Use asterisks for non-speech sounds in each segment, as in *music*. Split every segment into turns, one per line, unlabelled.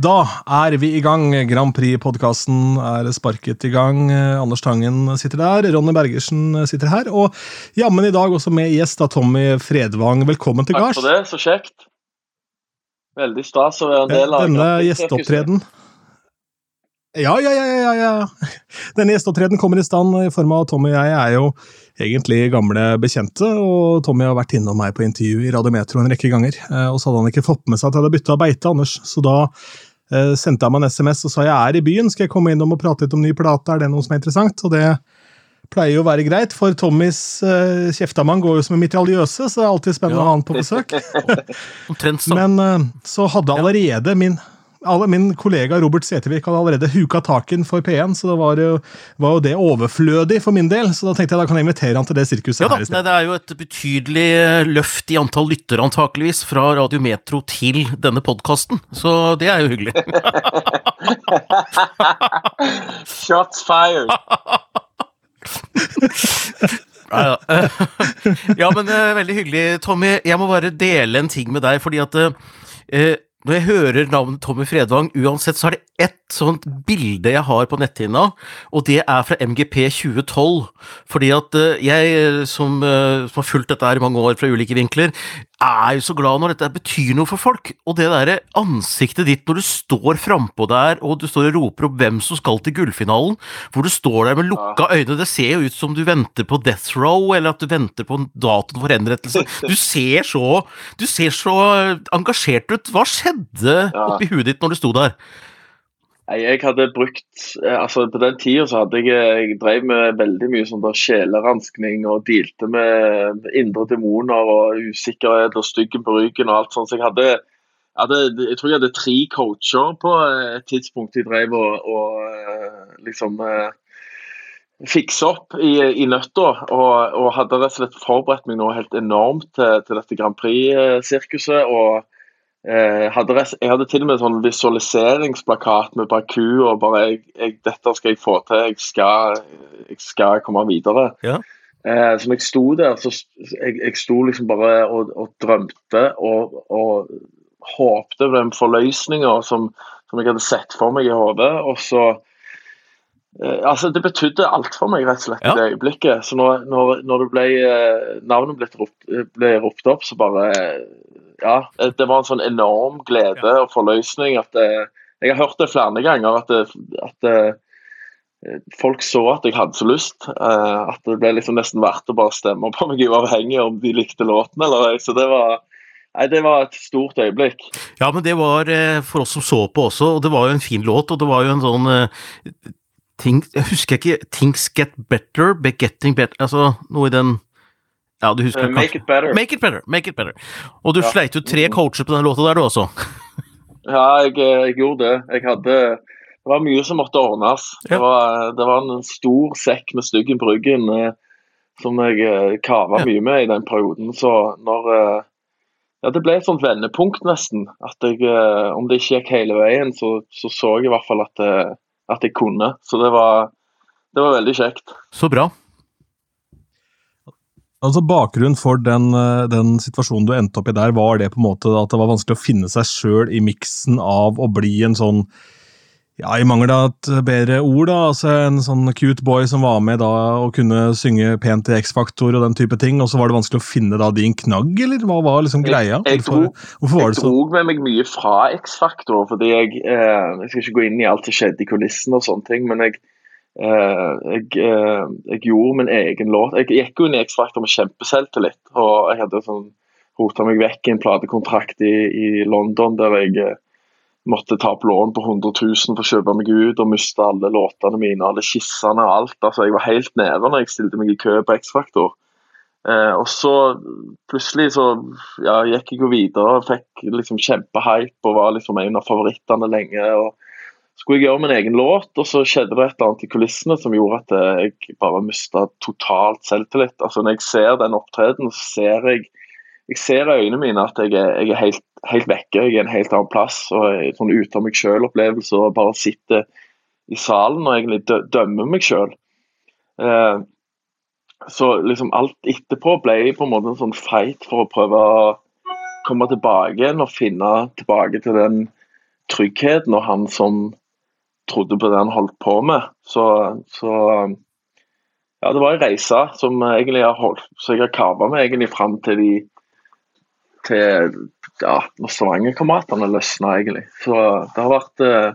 Da er vi i gang. Grand Prix-podkasten er sparket i gang. Anders Tangen sitter der, Ronny Bergersen sitter her, og jammen i dag også med gjest av Tommy Fredvang. Velkommen til gards.
Takk for det, så kjekt. Veldig stas å være en del av
Denne gjesteopptreden ja, ja, ja, ja, ja. Denne gjesteopptreden kommer i stand i form av Tommy og jeg er jo egentlig gamle bekjente, og Tommy har vært innom meg på intervju i Radiometro en rekke ganger. Eh, og så hadde han ikke fått med seg at jeg hadde bytta beite, Anders, så da eh, sendte jeg meg en SMS og sa jeg er i byen, skal jeg komme innom og prate litt om ny plate, er det noe som er interessant? Og det pleier jo å være greit, for Tommys uh, kjeftamann går jo som en mitraljøse, så det er alltid spennende ja. å ha han på besøk. *laughs* Men uh, så hadde allerede min alle, min kollega Robert Setervik hadde allerede huka taken for P1, så det var jo, var jo, det overflødig for min del. Så da tenkte jeg da kan jeg invitere han til det sirkuset
ja, her i
stedet.
Det er jo et betydelig eh, løft i antall lyttere, antakeligvis, fra Radiometro til denne podkasten. Så det er jo hyggelig. *laughs*
Shots fired! *laughs*
ja, ja, *laughs* men uh, veldig hyggelig, Tommy. Jeg må bare dele en ting med deg, fordi at uh, når jeg hører navnet Tommy Fredvang, uansett så er det ett sånt bilde jeg har på netthinna, og det er fra MGP 2012. Fordi at eh, jeg, som, eh, som har fulgt dette her i mange år fra ulike vinkler, er jo så glad når dette betyr noe for folk. Og det derre ansiktet ditt når du står frampå der og du står og roper opp hvem som skal til gullfinalen, hvor du står der med lukka øyne, det ser jo ut som du venter på death row, eller at du venter på datoen for henrettelse. *laughs* Du ser så, du ser så engasjert ut. Hva skjedde oppi huet ditt når du sto der?
Nei, Jeg hadde brukt eh, altså På den tida så hadde jeg, eh, jeg drev med veldig mye sånn der sjeleranskning og dealte med indre demoner og usikkerhet og styggen på ryggen og alt sånt. Så jeg hadde, hadde, jeg tror jeg hadde tre coacher på et tidspunkt jeg drev og, og eh, liksom fikse opp i, i nøtta. Og, og, hadde rett og slett forberedt meg noe helt enormt til, til dette Grand Prix-sirkuset. og Eh, hadde, jeg hadde til og med sånn visualiseringsplakat med Baku og bare jeg, jeg, 'Dette skal jeg få til. Jeg skal, jeg skal komme videre'. Ja. Eh, når jeg sto der, så jeg, jeg sto liksom bare og, og drømte og, og håpte på den forløsninga som, som, jeg hadde sett for meg i hodet. Og så eh, Altså, det betydde alt for meg, rett og slett, i det øyeblikket. Så når, når, når ble, eh, navnet ble ropt, ble ropt opp, så bare ja, det var en sånn enorm glede ja. og forløsning. at det, eh, Jeg har hørt det flere ganger at, det, at det, eh, folk så at jeg hadde så lyst. Uh, at det ble liksom nesten verdt å bare stemme på meg uavhengig om de likte låten eller ei. Så det var Nei, Det var et stort øyeblikk.
Ja, men det var for oss som så på også, og det var jo en fin låt. Og det var jo en sånn ting, Jeg husker ikke 'Things Get Better', be 'Getting Better', altså noe i den ja, du husker
uh, Make it better.
Make it better. Make it better. Og du ja. sleit jo tre coacher på den låta der, du også. *laughs*
ja, jeg, jeg, gjorde det. Jeg hadde Det var mye som måtte ordnes. Ja. Det, var, det, var, en stor sekk med styggen på ryggen eh, som jeg eh, kava ja. mye med i den perioden. Så når Ja, det ble et sånt vendepunkt, nesten. At jeg, om det ikke gikk hele veien, så så, så jeg i hvert fall at, at jeg kunne. Så det var, det var veldig kjekt.
Så bra.
Altså Bakgrunnen for den, eh, den, situasjonen du endte opp i der, var det på en måte at det var vanskelig å finne seg sjøl i miksen av å bli en sånn ja, I mangel av et bedre ord, da, altså en sånn cute boy som var med da og kunne synge pent i X-Faktor og den type ting, og så var det vanskelig å finne da din knagg, eller hva var liksom greia?
Jeg, jeg, hvorfor, hvorfor jeg drog med meg mye fra X-Faktor, fordi jeg eh, Jeg skal ikke gå inn i alt som skjedde i kulissen og sånne ting, men jeg eh, jeg, eh, jeg, gjorde min egen låt. Jeg gikk jo inn i X-Faktor med kjempeselvtillit. Og jeg hadde sånn rota meg vekk i en platekontrakt i, i, London der jeg uh, måtte ta opp lån på 100 000 for å kjøpe meg ut og miste alle låtene mine, alle skissene og alt. Altså, jeg var helt nede når jeg stilte meg i kø på X-Factor. og så plutselig så ja, gikk jeg jo videre og fikk liksom kjempehype og var liksom en av favorittene lenge. og skulle jeg gjøre min egen låt, og så skjedde det et eller annet i kulissene som gjorde at jeg bare mista totalt selvtillit. Altså Når jeg ser den opptredenen, så ser jeg jeg ser i øynene mine at jeg er, jeg er helt, helt, vekke. Jeg er en helt annen plass. og sånn Ute av meg sjøl-opplevelse og bare sitter i salen og egentlig dømmer meg sjøl. Eh, så liksom alt etterpå ble på en måte en sånn fight for å prøve å komme tilbake igjen og finne tilbake til den tryggheten og han som trodde på det han holdt på med. Så, så ja, det var en reise som egentlig har holdt, så jeg har kava meg egentlig fram til de til ja, når Stavanger-kameratene løsna, egentlig. Så det har vært eh,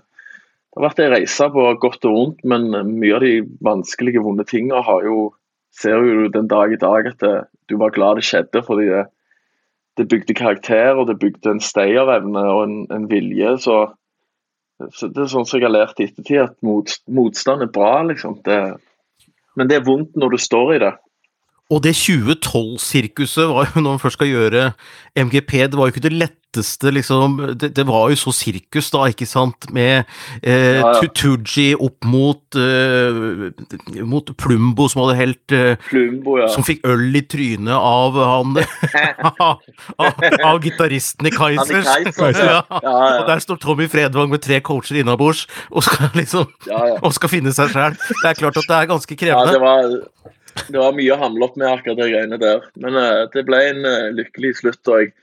det har vært en reise på godt og vondt, men mye av de vanskelige, vonde tingene har jo ser jo den dag i dag at det, du var glad det skjedde, fordi det, det bygde karakter og det bygde en stayerevne og en, en vilje. Så, så, det er sånn som jeg har lært i ettertid, at mot, motstand er bra, liksom. Det, men det er vondt når du står i det.
Og det 2012-sirkuset var jo, *laughs* når man først skal gjøre MGP, det var jo ikke det letteste, liksom Det, det var jo så sirkus, da, ikke sant, med eh, ja, ja. Tutuji opp mot eh, mot Plumbo, som hadde helt eh,
Plumbo, ja.
Som fikk øl i trynet av han *laughs* Av, av gitaristen i Kaizers.
Ja.
Og der står Tommy Fredvang med tre coacher innabords og skal liksom Og skal finne seg sjæl. Det er klart at det er ganske krevende.
Ja, det var det var mye å hamle opp med akkurat de greiene der. Men uh, det ble en uh, lykkelig slutt. og jeg,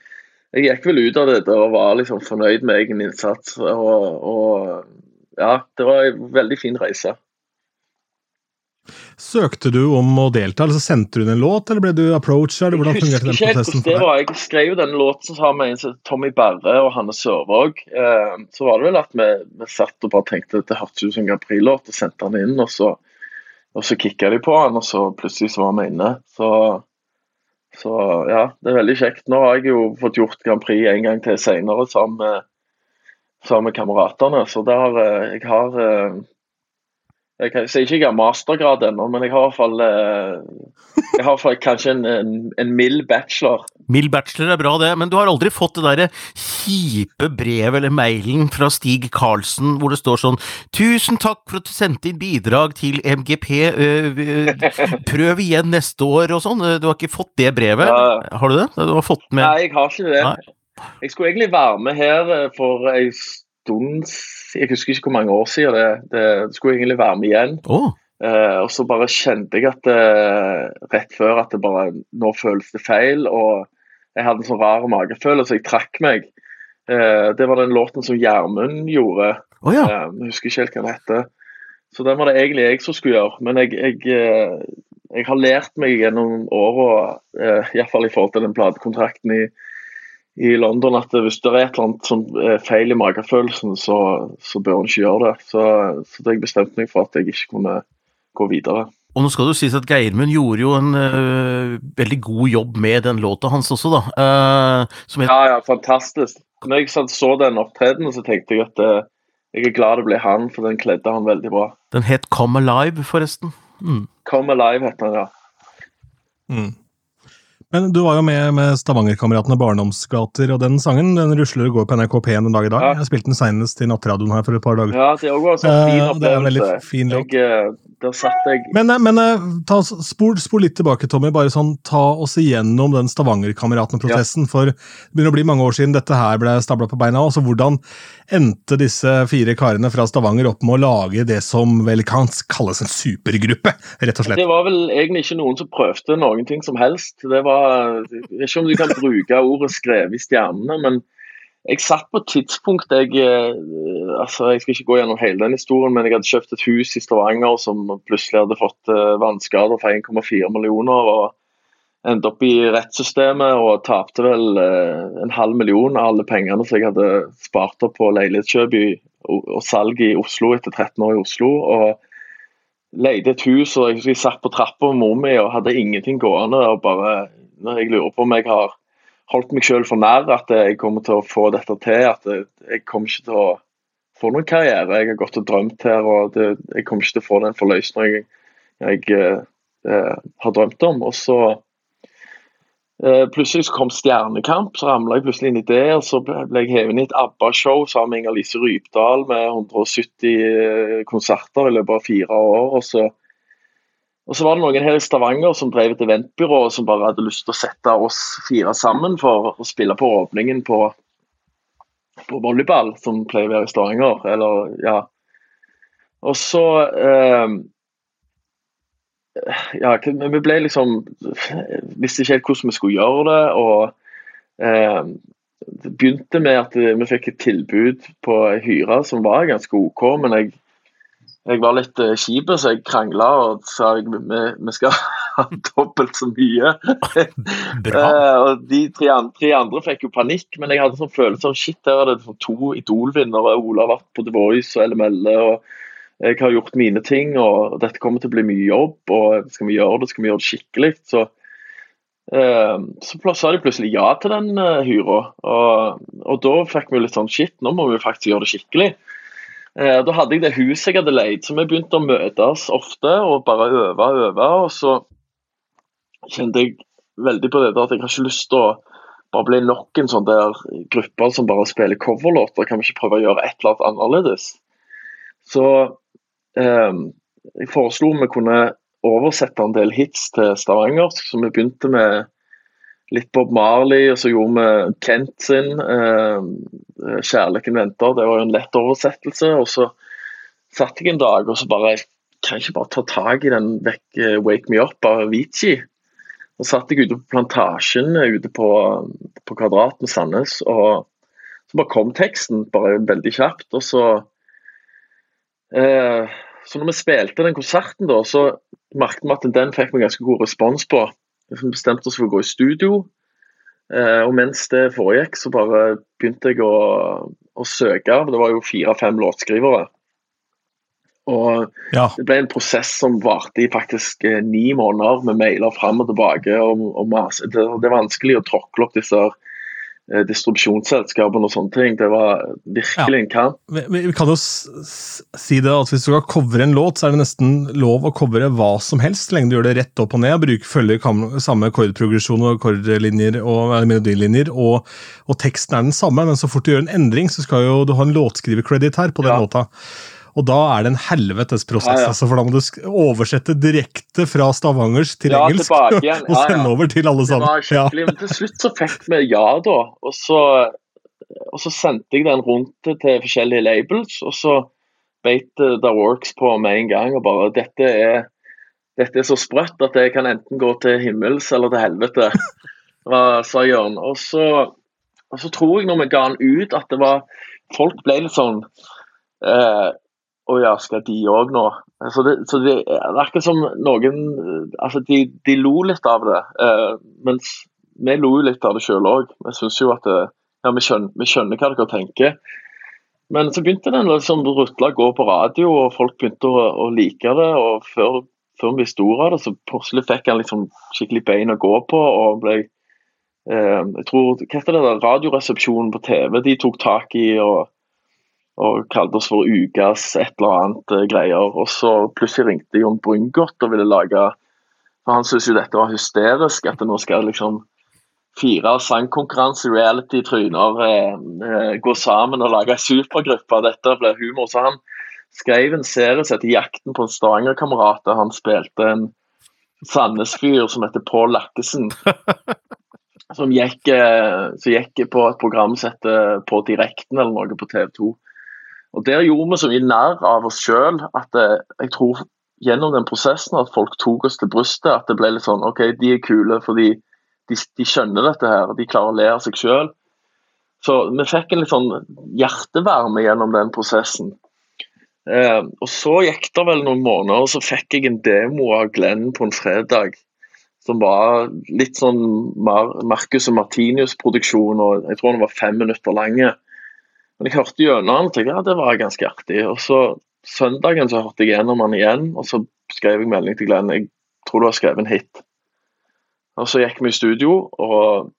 jeg, gikk vel ut av det og var liksom fornøyd med egen innsats. Og, og ja, det var en veldig fin reise.
Søkte du om å delta, eller så sendte du inn en låt, eller ble du approacha? Jeg husker ikke helt hvordan
Det var. Jeg skrev jo denne låten sammen med en Tommy Berre og Hanne Sørvåg. Eh, så var det vel at vi, vi satt og bare tenkte at det hørtes ut som en Grand Prix-låt, og sendte den inn. og så og så kicka de på han, og så plutselig så var vi inne. Så, så, ja, det er veldig kjekt. Nå har jeg jo fått gjort Grand Prix en gang til senere sammen med, sammen med kameratene. Så der, eh, jeg har eh, jeg sier ikke jeg har mastergrad ennå, men jeg har i hvert fall, eh, jeg har fall kanskje en, en, en mild bachelor.
Mild bachelor er bra, det, men du har aldri fått det derre kjipe brevet eller mailen fra Stig Karlsen hvor det står sånn 'Tusen takk for at du sendte inn bidrag til MGP, prøv igjen neste år' og sånn. Du har ikke fått det brevet? Ja. Har du det? Du har fått med
Nei, jeg har ikke det. Nei. Jeg skulle egentlig være med her for ei stund Jeg husker ikke hvor mange år siden det, det, det skulle egentlig være med igjen.
Oh.
Uh, og så bare kjente jeg at uh, rett før at det bare Nå føles det feil. Og jeg hadde en sånn rar magefølelse, jeg trakk meg. Uh, det var den låten som Gjermund gjorde.
Oh, ja.
jeg husker ikke helt hva den heter. Så den var det egentlig jeg som skulle gjøre. Men jeg, jeg, jeg har lært meg gjennom åra, iallfall i forhold til den platekontrakten i i London at hvis det er et eller annet som er feil i magefølelsen, så, så bør en ikke gjøre det. Så, så jeg bestemte meg for at jeg ikke kunne gå videre.
Og nå skal det jo sies at Geirmund gjorde jo en uh, veldig god jobb med den låta hans også, da.
Uh, heter... Ja, ja, fantastisk. Når jeg så den opptredenen, så tenkte jeg at uh, jeg er glad det ble han, for den kledde han veldig bra.
Den het Come Alive, forresten.
Mm. Come Alive heter den, ja.
Mm. Men du var jo med med Stavanger-kameratene Barndomsgater, og den sangen den rusler og går på NRK P1 en dag i dag. Ja. Jeg spilte den senest i nattradioen her for et par dager.
Ja, det er også en fin opplevelse.
Det er en veldig fin låt.
Jeg, der satt jeg
Men, eh, men eh, ta, spol, spol, litt tilbake, Tommy. bare sånn, Ta oss igjennom den Stavanger-kameratene-prosessen. Ja. For det begynner å bli mange år siden dette her ble stabla på beina. altså Hvordan endte disse fire karene fra Stavanger opp med å lage det som vel kan kalles en supergruppe? rett og slett?
Det var vel egentlig ikke noen som prøvde noen ting som helst. Det var, ikke om du kan bruke ordet 'skrevet i stjernene', men jeg satt på et tidspunkt jeg eh, altså Jeg skal ikke gå gjennom hele den historien, men jeg hadde kjøpt et hus i Stavanger som plutselig hadde fått uh, vannskader for 1,4 millioner. og Endte opp i rettssystemet og tapte vel uh, en halv million av alle pengene som jeg hadde spart opp på leilighetskjøp og, salg i Oslo etter 13 år i Oslo. og leide et hus, og jeg, satt på trappa med mor mi og hadde ingenting gående. og bare, Jeg lurer på om jeg har holdt meg selv for nær at jeg kommer til å få dette til. At jeg kommer ikke til å få noen karriere. Jeg har gått og drømt her, og det, jeg kommer ikke til å få den forløsningen jeg, jeg eh, har drømt om. Og så eh, Plutselig så kom Stjernekamp, så ramla jeg plutselig inn i det. og Så ble jeg hevet inn i et ABBA-show sammen med Inger-Lise Rypdal med 170 eh, konserter i løpet av fire år. og så og så var det noen her i Stavanger som drev et eventbyrå som bare hadde lyst til å sette oss fire sammen for å spille på åpningen på, på volleyball, som pleier å være i Stavanger. Eller, ja. Og så eh, Ja, vi ble liksom Visste ikke helt hvordan vi skulle gjøre det. og eh, det begynte med at vi fikk et tilbud på hyre som var ganske OK, men jeg, jeg var litt uh, kjip, så jeg krangla og sa at vi, vi skal *laughs* ha dobbelt så mye. *laughs* Uh, og De tre tre andre, fikk jo panikk, men jeg hadde sånn følelse av shit, her er det to Idol-vinnere. Ola har vært på The Voice og LML. og jeg har gjort mine ting, og dette kommer til å bli mye jobb. og Skal vi gjøre det, skal vi gjøre det skikkelig. Så Eh, så sa de plutselig ja til den uh, hyra, og, og, da fikk vi litt sånn shit, nå må vi faktisk gjøre det skikkelig. Uh, da hadde jeg det huset jeg hadde leid, så vi begynte å møtes ofte og bare øve og øve. Og så kjente jeg veldig på det at jeg har ikke lyst til å bare bli nok en sånn der gruppe som bare spiller coverlåter. Kan vi ikke prøve å gjøre et eller annet annerledes? Så eh, jeg foreslo om vi kunne oversette en del hits til stavangersk. Så vi begynte med litt Bob Marley, og så gjorde vi Kent sin eh, 'Kjærligheten venter'. Det var jo en lett oversettelse. Og så satt jeg en dag og så bare Kan jeg ikke bare ta tak i den vekk, 'Wake Me Up' av Vici? Så satt jeg ute på Plantasjen ute på, på Kvadrat med Sandnes, og så bare kom teksten bare veldig kjapt. Og så eh, Så når vi spilte den konserten, da, så merket vi at den fikk vi ganske god respons på. Bestemte oss for å gå i studio. Eh, og mens det foregikk, så bare begynte jeg å, å søke. Det var jo fire-fem låtskrivere. Og ja. det ble en prosess som varte i faktisk eh, ni måneder, med mailer fram og tilbake. og, og det, det, er vanskelig å tråkle opp disse Eh, distribusjonsselskapene og sånne ting. Det var virkelig en kamp.
Vi, vi, kan jo si det at Hvis du skal covre en låt, så er det nesten lov å covre hva som helst, så lenge du gjør det rett opp og ned. Bruker, følger samme akkordprogresjon og akkordlinjer og melodilinjer, og, og, teksten er den samme. Men så fort du gjør en endring, så skal jo du ha en låtskrivercredit her på den ja. låta. Og da er det en helvetes prosess, ja, ja. Altså, for da må du oversette direkte fra stavangersk til ja, engelsk *laughs* og sende over til alle sammen. Det var
skikkelig, men Til slutt så fikk vi ja, da. Og så, og så sendte jeg den rundt til forskjellige labels, og så beit The Works på med en gang. og bare, dette er, dette er så sprøtt at det kan enten gå til himmels eller til helvete, sa Jørn. Og så, og så tror jeg når vi ga den ut, at det var Folk ble litt sånn eh, å ja, skal de òg nå? Så det, så det, er er som noen Altså, de, de lo litt av det. Eh, mens vi lo jo litt av det sjøl òg. Vi syns jo at det, ja, vi skjønner, vi skjønner, hva dere tenker. Men så begynte den liksom rutla å gå på radio, og folk begynte å, å like det. og Før, før vi visste av det, så plutselig fikk han liksom skikkelig bein å gå på. og ble eh, jeg tror, hva heter det der, Radioresepsjonen på TV de tok tak i. og og kalte oss for Ukas et eller annet uh, greier. Og så plutselig ringte Jon Brungot og ville lage For han syntes jo dette var hysterisk, at det nå skal liksom fire sangkonkurranse, reality-tryner, eh, eh, gå sammen og lage ei supergruppe. Dette blir humor. Så han skrev en serie som heter 'Jakten på en Stavanger-kamerat', der han spilte en Sandnes-fyr som heter Pål Lakkesen. *laughs* Som gikk, eh, som gikk på et program som heter På direkten eller noe på TV 2. Og Der gjorde vi så mye narr av oss sjøl at eh, jeg tror gjennom den prosessen at folk tok oss til brystet. At det ble litt sånn OK, de er kule fordi de, de skjønner dette her. De klarer å le av seg sjøl. Så vi fikk en litt sånn hjertevarme gjennom den prosessen. Eh, og Så gikk det vel noen måneder, og så fikk jeg en demo av Glenn på en fredag. Som var litt sånn Mar Marcus og Martinius-produksjon, og jeg tror den var fem minutter lang. Men jeg hørte gjennom den og tenkte ja, det var ganske artig. Og så Søndagen så hørte jeg gjennom den igjen, og så skrev jeg melding til Glenn. Jeg tror du har skrevet en hit. Og Så gikk vi i studio og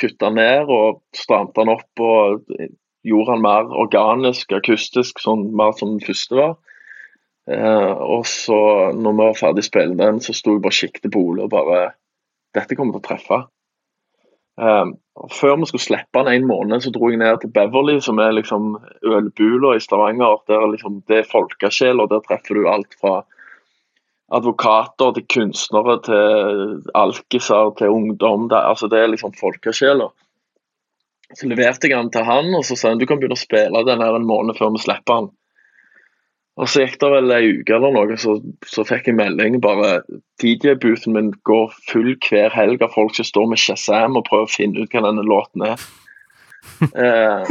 kutta ned og stramte den opp og gjorde den mer organisk, akustisk, sånn mer som den første var. Eh, og så, når vi var ferdig spille den, så sto jeg bare og kikket på Ole og bare Dette kommer til å treffe. Um, før vi skulle slippe den en måned, så dro jeg ned til Beverly, som er liksom ølbula i Stavanger. Der liksom, det er folkesjel, og der treffer du alt fra advokater til kunstnere til alkiser til ungdom. Det, altså, det er liksom folkesjeler. Så leverte jeg den til han, og så sa han du kan begynne å spille den her en måned før vi slipper den. Og Så gikk det vel ei uke eller noe, så, så fikk jeg melding. bare DJ-boothen min går full hver helg av folk som står med Shazam og prøver å finne ut hva denne låten er. *laughs* Eh,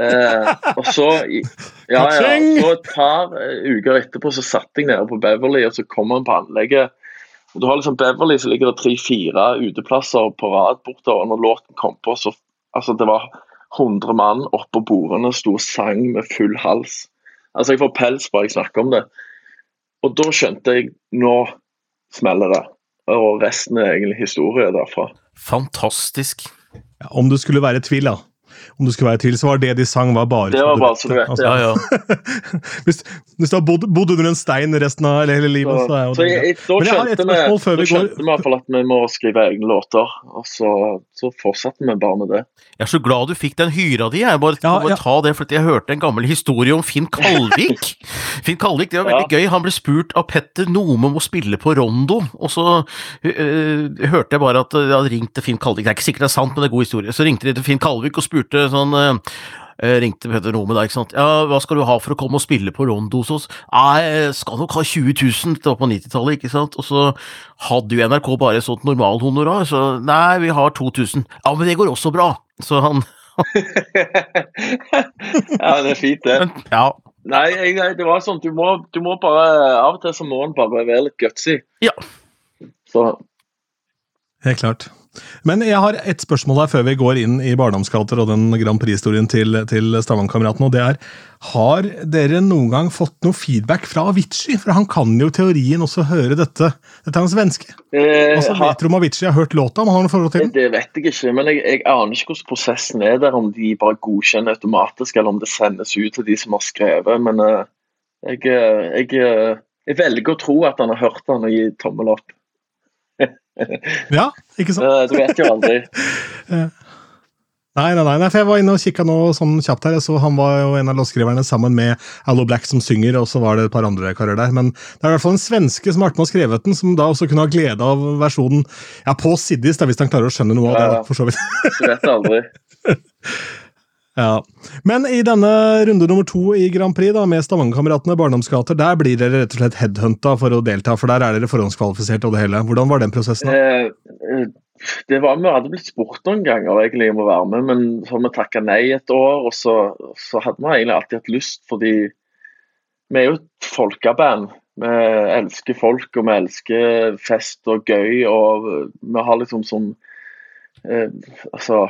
eh, og så ja, ja, så et par eh, uker etterpå så satt jeg nede på Beverly, og så kom han på anlegget. Og Du har liksom Beverly, så ligger det tre-fire uteplasser på rad bortover. Når låten kom på, så altså det var 100 mann oppå bordene, sto og sang med full hals. Altså Jeg får pels bare jeg snakker om det. Og da skjønte jeg nå smeller det. Og resten er egentlig historie derfra.
Fantastisk.
Ja, om du skulle være i tvil, da. Om du skulle være i tvil, så var det de sang, var bare
Det var bare så du vet,
Altså,
Ja, ja. *laughs*
hvis, hvis du har bodd, bodd under en stein resten av eller hele livet, så, er jo
Så
det
jeg, jeg, da
jeg
da
vi går-
skjønte vi i hvert fall at vi må skrive egne låter. Og så, så fortsatte vi bare med det.
Jeg er så glad du fikk den hyra di. Jeg bare,
Ja,
bare
ja.
ta det, for jeg hørte en gammel historie om Finn Kalvik. *laughs* Finn Kalvik, Det var veldig gøy. Han ble spurt av Petter Nome om å spille på Rondo, og så uh, hørte jeg bare at de hadde ringt til Finn Kalvik. Det er ikke sikkert det er sant, men det er god historie. Så ringte de til Finn Kalvik og spurte sånn øh, Ringte Petter Nome da, ikke sant. Ja, hva skal du ha for å komme og spille på Rondos hos? Nei, jeg skal nok ha 20 000. Det var på 90-tallet, ikke sant. Og så hadde jo NRK bare et sånt normalhonorar, så nei, vi har 2000. Ja, men det går også bra. Så han *laughs*
ja, det er fint, det.
Men, ja.
Nei, jeg, nei, det var sånn, du må, du må bare Av og til så må en bare være litt gutsy.
Ja.
Så
Helt klart. Men jeg har et spørsmål her før vi går inn i barndomskater og den Grand Prix-historien til, til Stavanger-kameratene. og det er, Har dere noen gang fått noe feedback fra Avicii? For han kan jo teorien også høre dette. Dette er en svenske.
eh,
Altså, vet du om Avicii har hørt låta? Om han har noe forhold til den?
Det vet jeg ikke, men jeg, jeg aner ikke hvordan prosessen er der. Om de bare godkjenner automatisk, eller om det sendes ut til de som har skrevet. Men eh, jeg, eh, jeg, eh, jeg velger å tro at han har hørt den og gir tommel opp. *laughs*
Ja, ikke sant?
Du vet jo aldri. *laughs*
Nei, nei, nei, for jeg var inne og kikka nå sånn kjapt her. Jeg så Han var jo en av låtskriverne sammen med Allo Black som synger, og så var det et par andre karer der. Men det er i hvert fall en svenske som har vært med og skrevet den, som da også kunne ha glede av versjonen ja, på Siddis, hvis han klarer å skjønne noe av det. For så vidt.
Du vet aldri. *laughs*
Ja. Men i denne runde nummer to i Grand Prix da, med Stavangerkameratene barndomsgater, der blir dere rett og slett headhunta for å delta, for der er dere forhåndskvalifisert og det hele. Hvordan var den prosessen?
Eh, eh, det var, Vi hadde blitt spurt noen ganger egentlig om å være med, men så har vi takka nei et år. Og så, så hadde vi egentlig alltid hatt lyst, fordi vi er jo et folkeband. Vi elsker folk, og vi elsker fest og gøy. Og vi har liksom som eh, Altså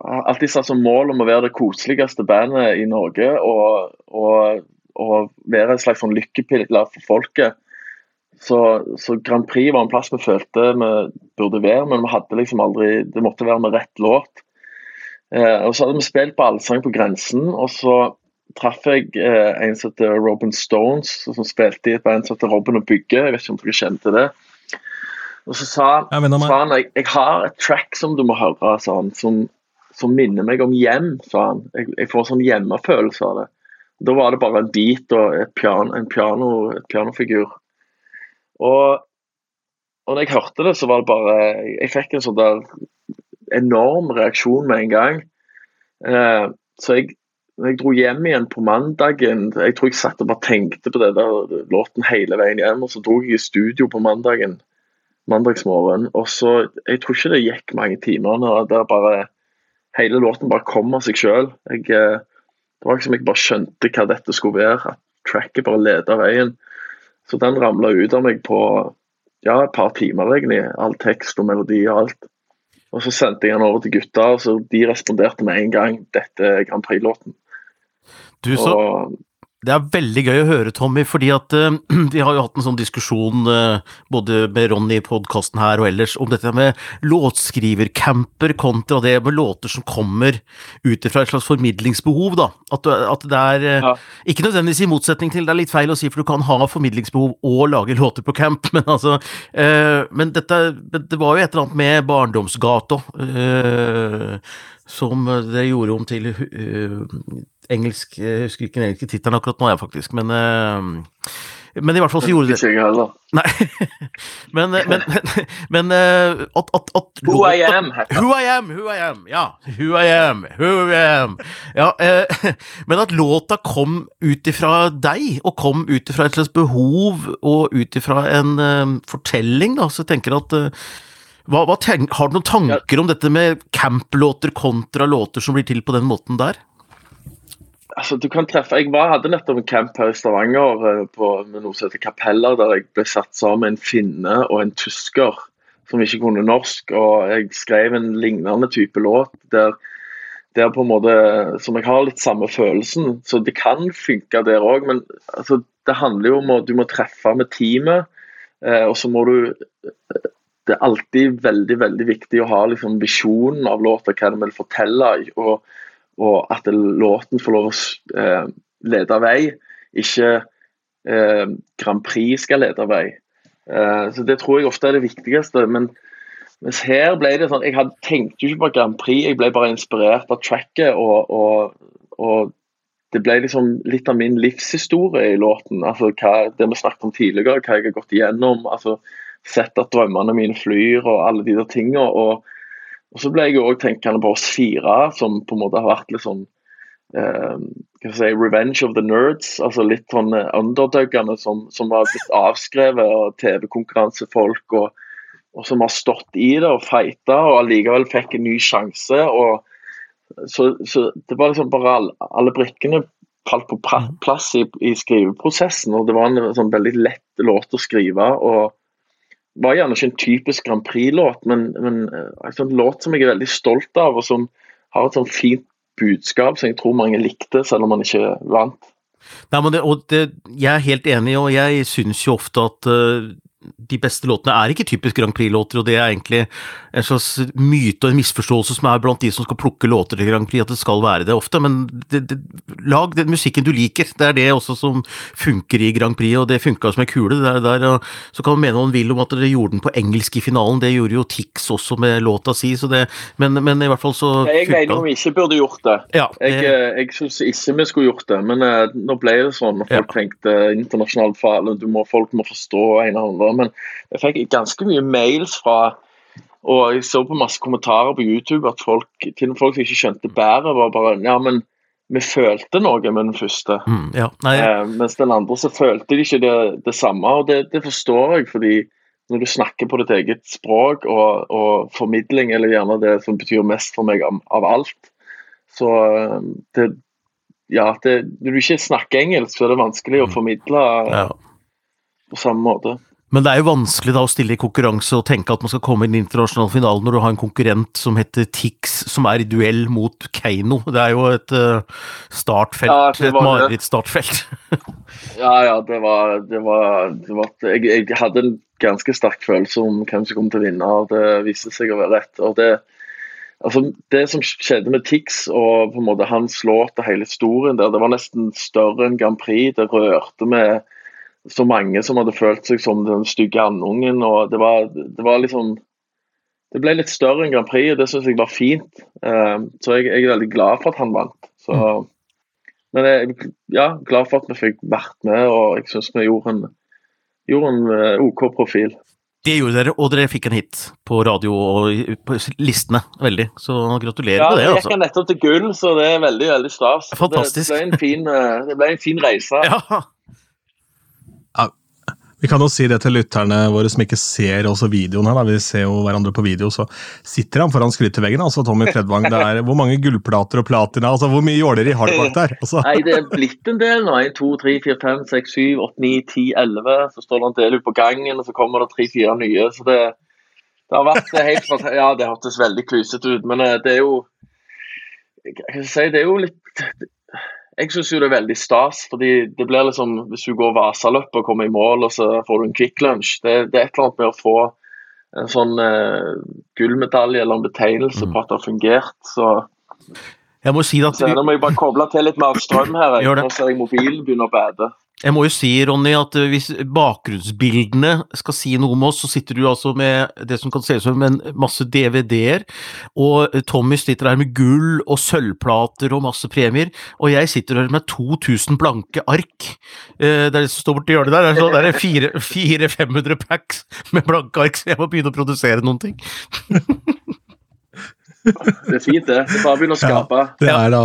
alltid satt som mål om å være det koseligste bandet i Norge. Og, og, og være en slags sånn lykkepiller for folket. Så, så Grand Prix var en plass vi følte vi burde være, men vi hadde liksom aldri Det måtte være med rett låt. Eh, og så hadde vi spilt på Allsang på grensen, og så traff jeg eh, en som heter Robin Stones, som spilte i et band som heter Robin og Bygge. Jeg vet ikke om dere kjente det. Og så sa
Ja,
sa han jeg, jeg har et track som du må høre, sånn, som, som minner meg om hjem. sa han. Jeg, jeg får sånn hjemmefølelse av det. Da var det bare en bit og et piano, en piano, et pianofigur. Og, og når jeg hørte det, så var det bare Jeg fikk en sånn der enorm reaksjon med en gang. Eh, så jeg, jeg dro hjem igjen på mandagen Jeg tror jeg satt og bare tenkte på det der låten hele veien hjem. Og så dro jeg i studio på mandagen mandagsmorgen. Og så Jeg tror ikke det gikk mange timene. og der bare Hele låten bare kom av seg sjøl. Det var liksom jeg bare skjønte hva dette skulle være. At tracket bare leda veien. Så den ramla ut av meg på ja, et par timer, egentlig. All tekst og melodi og alt. Og så sendte jeg den over til gutta, og så de responderte med en gang. Dette er Grand Prix-låten.
Du, så
Og
Det er veldig gøy å høre, Tommy, fordi at uh, *clears throat* vi har jo hatt en sånn diskusjon uh, både med Ronny i podkasten her og ellers om dette med låtskrivercamper kontra det med låter som kommer ut fra et slags formidlingsbehov, da. At, at det er uh,
Ja.
Ikke nødvendigvis i motsetning til, det er litt feil å si, for du kan ha formidlingsbehov og lage låter på camp, *laughs* men altså Men dette Det var jo et eller annet med Barndomsgata som det gjorde om til engelsk Jeg husker ikke den engelske tittelen akkurat nå, jeg, faktisk, men eh, men i hvert fall så gjorde det
Ikke heller.
Nei. *laughs* Men, men, men, *laughs* men eh, at, at, at
Who I am.
Who I am, who I am, ja. Who I am, who I am. Ja, eh, *laughs* men at låta kom ut ifra deg, og kom ut ifra et slags behov, og ut ifra en eh, fortelling, da, så jeg tenker at eh, Hva, hva tenk, har du noen tanker om dette med camplåter kontra låter som blir til på den måten der?
Altså, du kan treffe, Jeg var, hadde nettopp en camp her i Stavanger eh, på, med noe som heter Kapeller, der jeg ble satt sammen med en finne og en tysker som ikke kunne norsk. og Jeg skrev en lignende type låt der, der på en måte, som jeg har litt samme følelsen. Så det kan funke der òg, men altså, det handler jo om at du må treffe med teamet. Eh, og så må du Det er alltid veldig veldig viktig å ha liksom, visjonen av låta, hva den vil fortelle. og og at låten får lov å eh, lede vei, ikke eh, Grand Prix skal lede vei. Eh, så Det tror jeg ofte er det viktigste. men mens her ble det sånn, Jeg hadde, tenkte jo ikke på Grand Prix, jeg ble bare inspirert av tracket. Og, og, og det ble liksom litt av min livshistorie i låten. altså hva, Det vi snakket om tidligere, hva jeg har gått igjennom. altså Sett at drømmene mine flyr og alle de der tingene. Og, og så ble jeg òg tenkende på oss fire, som på en måte har vært litt sånn eh, si, Revenge of the Nerds. altså Litt sånn underdøggene som, som var blitt avskrevet av TV-konkurransefolk. Og, og, som har stått i det og fighta og allikevel fikk en ny sjanse. og så, så det var liksom bare alle, alle brikkene falt på mm. plass i, i, skriveprosessen. og Det var en sånn veldig lett låt å skrive. og var gjerne ikke en typisk Grand Prix-låt, men, men eh, en sånn låt som jeg er veldig stolt av, og som har et sånn fint budskap som jeg tror mange likte, selv om man ikke vant.
Nei, men det, det, Jeg er helt enig, og jeg syns jo ofte at uh, de beste låtene er ikke typisk Grand Prix-låter, og det er egentlig en slags myte og en misforståelse som er blant de som skal plukke låter til Grand Prix, at det skal være det ofte, men det, det, lag den musikken du liker. Det er det også som funker i Grand Prix, og det funka som ei kule. Der, og så kan man mene hva man vil om at dere gjorde den på engelsk i finalen, det gjorde jo Tix også med låta si, så det, men, men i hvert fall så
Jeg mener vi ikke burde gjort det.
Ja.
Jeg, eh, jeg syns ikke vi skulle gjort det, men uh, nå ble det sånn. Folk ja. tenkte internasjonalt fall, folk må forstå en eller andre men jeg fikk ganske mye mails fra og jeg så på masse kommentarer på YouTube at folk, til folk som ikke skjønte bæret, var bare Ja, men vi følte noe med den første.
Mm, ja.
Eh, mens den andre så følte de ikke det, det samme. Og det, det, forstår jeg, fordi når du snakker på ditt eget språk og, og, formidling, eller gjerne det som betyr mest for meg av, av alt, så eh, det, Ja, det, når du ikke snakker engelsk, så er det vanskelig å mm. formidle ja. på samme måte.
Men det er jo vanskelig da å stille i konkurranse og tenke at man skal komme i den internasjonale finalen når du har en konkurrent som heter Tix, som er i duell mot Keiino. Det er jo et uh, startfelt, ja, et marerittstartfelt. *laughs*
ja, ja, det var, det var, det var jeg, jeg, hadde en ganske sterk følelse om hvem som kom til å vinne, og det viste seg å være rett. og det Altså, det som skjedde med Tix og på en måte hans låt og hele historien der, det var nesten større enn Grand Prix. Det rørte med så mange som hadde følt seg som den stygge andungen. og det var, det var liksom Det ble litt større enn Grand Prix, og det syns jeg var fint. Uh, så jeg, jeg, er veldig glad for at han vant. Så, mm. Men jeg er ja, glad for at vi fikk vært med, og jeg syns vi gjorde en, gjorde en uh, OK profil.
Det gjorde dere, og dere fikk en hit på radio og på listene. Veldig. Så gratulerer
ja,
med det.
Ja, altså. Jeg gikk nettopp til gull, så det er veldig veldig stas.
Fantastisk.
Det, det, ble en fin, eh, det ble en fin reise. *laughs*
Ja.
Vi kan jo si det til lytterne våre som ikke ser også videoen her. Da. Vi ser jo hverandre på video, så sitter han foran skryteveggen, altså Tommy Fredvang. Det er hvor mange gullplater og platina, altså hvor mye jåleri har du bak der? Altså.
Nei, det er blitt en del nå. 1, 2, 3, 4, 5, 6, 7, 8, 9, 10, 11. Så står det en del ute på gangen, og så kommer det tre-fire nye. Så det, det, har vært helt Ja, det hørtes veldig klysete ut, men eh, det er jo Jeg kan si, det er jo litt jeg syns jo det er veldig stas, fordi det blir liksom Hvis du går Vasaløpet og kommer i mål, og så får du en Kvikk Lunsj det, det, er et eller annet med å få en sånn uh, gullmedalje eller en betegnelse mm. på at det har fungert. Så
jeg må si at...
Så, nå må jeg bare koble til litt mer strøm her. Nå ser jeg mobilen begynner å bade.
Jeg må jo si, Ronny, at eh, hvis bakgrunnsbildene skal si noe om oss, så sitter du altså med det som kan se ut som en masse DVD-er, og Tommy sitter her med gull og sølvplater og masse premier, og jeg sitter her med 2000 blanke ark. Eh, det er det som står borti hjørnet der, det er 400-500 packs med blanke ark, så jeg må begynne å produsere noen ting.
det er fint, det. Det er bare å begynne å skape.
Ja, det er da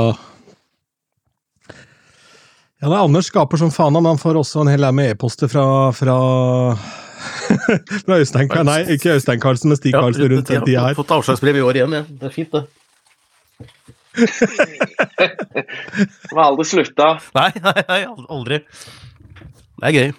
ja, det er Anders skaper som faen, men han får også en hel haug med e-poster fra, fra *laughs* Fra Øystein Karlsen, Nei, ikke Øystein Karlsen, men Stig Karlsen rundt den tida her.
Fått avslagsbrev i år igjen, ja. Det er fint, det. *laughs*
Det har aldri slutta.
Nei, nei, nei, aldri. Det er gøy.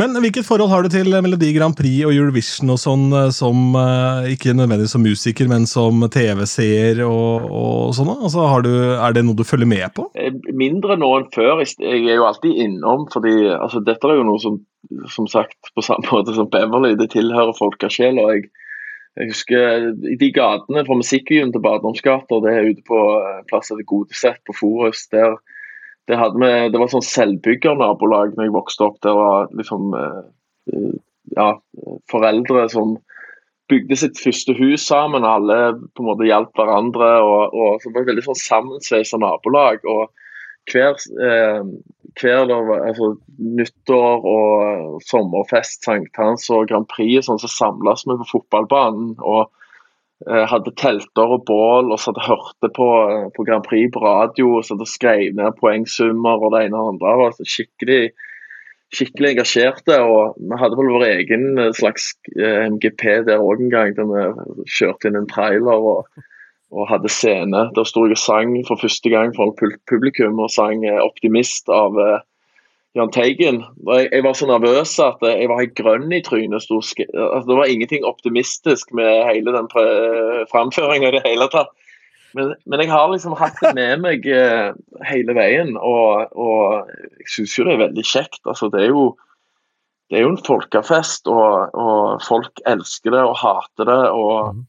Men hvilket forhold har du til Melodi Grand Prix og Eurovision og sånn, eh, som eh, ikke nødvendigvis som musiker, men som TV-seer og, og sånn? Altså, du, er det noe du følger med på?
Eh, Mindre nå enn før. Jeg er jo alltid innom, fordi altså, dette er jo noe som som sagt, på samme måte som Beverly, det tilhører folkesjela. Jeg, jeg husker i de gatene fra Musikkbyen til Baderomsgata, det er ute på eh, det gode Godesett på Forus. der det, vi, det var sånn selvbyggernabolag når jeg vokste opp. Det var liksom eh, ja, foreldre som bygde sitt første hus sammen. Alle på en måte hjalp hverandre. og, og så var det veldig sånn sammensveisa nabolag. og hver, eh, hver altså, nyttår og sommerfest, sankthans og Grand Prix sånn, så samles vi på fotballbanen. og eh, hadde telter og bål og satt og hørte på, eh, på, Grand Prix på radio. og satt og skrev ned poengsummer og det ene og det andre. var skikkelig, skikkelig engasjerte. og Vi hadde vel vår egen eh, slags eh, MGP der òg en gang, der vi kjørte inn en trailer. og og hadde scene. Der sto jeg og sang for første gang for publikum, og sang eh, 'Optimist' av Jahn Teigen. Jeg, var så nervøs at eh, jeg var helt grønn i trynet. Altså, det var ingenting optimistisk med hele den framføringa i det hele tatt. Men, men, jeg har liksom hatt det med meg uh, hele veien, og, og jeg syns jo det er veldig kjekt. Altså, det er jo det er jo en folkefest, og, og folk elsker det og hater det. og.
Men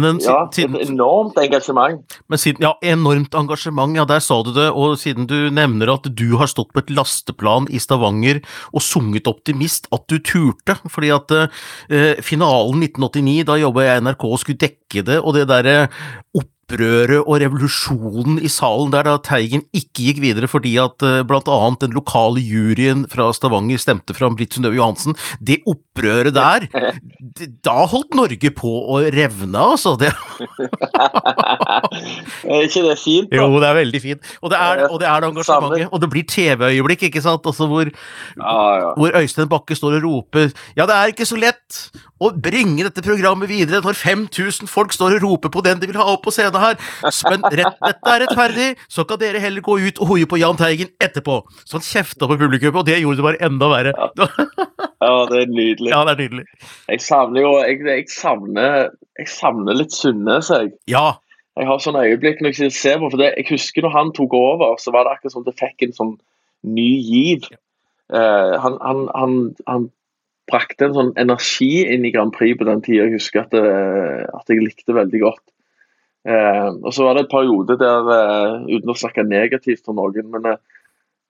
den,
ja, siden, et enormt engasjement.
Men siden, ja, enormt engasjement, ja, der sa du det. Og siden du nevner at du har stått på et lasteplan i Stavanger og sunget 'Optimist', at du turte. Fordi at eh, finalen 1989, da jobba jeg i NRK og skulle dekke det, og det derre opp opprøret og revolusjonen i salen der da Teigen ikke gikk videre fordi at uh, blant annet den lokale juryen fra Stavanger stemte fram Britt Synnøve Johansen. Det opprøret der, *laughs* da holdt Norge på å revne, altså. Det. *laughs*
er ikke det fint?
Da? Jo, det er veldig fint. Og det er, og det, er det engasjementet. Og det blir TV-øyeblikk, ikke sant? Altså hvor, hvor Øystein Bakke står og roper Ja, det er ikke så lett å bringe dette programmet videre når 5000 folk står og roper på den de vil ha opp på scenen her. Men rett, dette er rettferdig, så kan dere heller gå ut og hoie på Jahn Teigen etterpå. Så han kjefta på publikum, og det gjorde det bare enda verre.
Ja. ja, det er nydelig.
Ja, det er nydelig.
Jeg savner jo Jeg, jeg, savner, jeg savner, litt Sunnes, jeg.
Ja.
Jeg har sånne øyeblikk når jeg ser på, for det, jeg husker når han tok over, så var det akkurat som det fikk en sånn ny giv. Uh, han, han, han, han brakte en sånn energi inn i Grand Prix på den tida. Jeg husker at, det, eh, at, jeg likte veldig godt. Eh, og Så var det en periode der, eh, uten å snakke negativt om noen, men eh,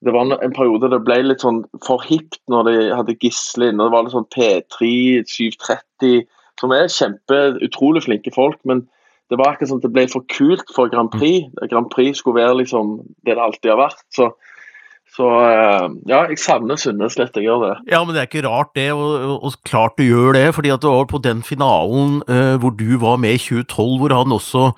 det var en periode det ble litt sånn for hipt når de hadde Gisle inne. Det var litt sånn P3, 730, som er kjempe, utrolig flinke folk. men det var akkurat sånn at det ble for kult for Grand Prix. Grand Prix skulle være liksom det det alltid har vært. Så så eh, ja, jeg savner Sunnes litt, jeg gjør det.
Ja, men det er ikke rart det, og, og klart du gjør det. fordi at det var på den finalen uh, hvor du var med i 2012, hvor han også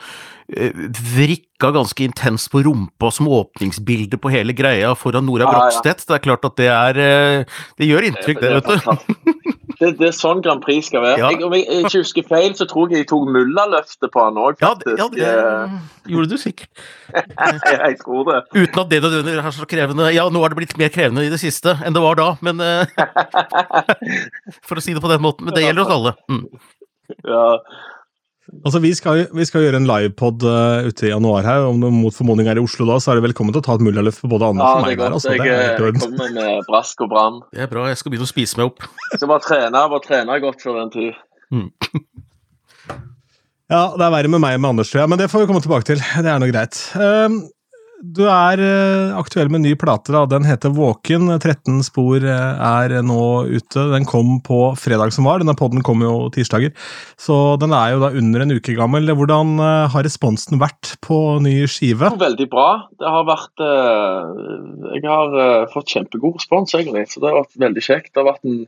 vrikka ganske intenst på rumpa som åpningsbilde på hele greia foran Nora Brogstedt. Ja. Det er klart at det er uh, Det gjør inntrykk, det, vet du.
Det, det, er sånn Grand Prix skal være. Ja. Jeg, om jeg ikke husker feil, så tror jeg jeg tok Mulla-løftet på han òg,
faktisk. Ja, det, ja, det gjorde du sikkert. *laughs*
jeg tror det.
Uten at det nødvendigvis er så krevende. Ja, nå har det blitt mer krevende i det siste enn det var da, men eh, *laughs* *laughs* For å si det på den måten. Men det gjelder oss alle. Mm.
Ja,
Altså, vi skal, vi skal gjøre en livepod uh, ute i januar her. Om du mot formodning er i Oslo da, så er det velkommen til å ta et mullaløft på både Anders
ja,
og meg. der.
Altså, jeg, jeg kommer med brask og bram.
Det er bra, jeg skal begynne å spise meg opp. *laughs*
Skal bare trene, bare trene godt før den tid. Mm. *laughs*
ja, det er verre med meg med Anders, tror jeg, men det får vi komme tilbake til. Det er nå greit. Uh, du er uh, aktuell med ny plate. da, Den heter Våken. 13 spor uh, er nå ute. Den kom på fredag som var. Denne poden kom jo tirsdager. Så den er jo da under en uke gammel. Hvordan uh, har responsen vært på ny skive?
Veldig bra. Det har vært Jeg har fått kjempegod respons, egentlig. Så det har vært veldig kjekt. Det har vært en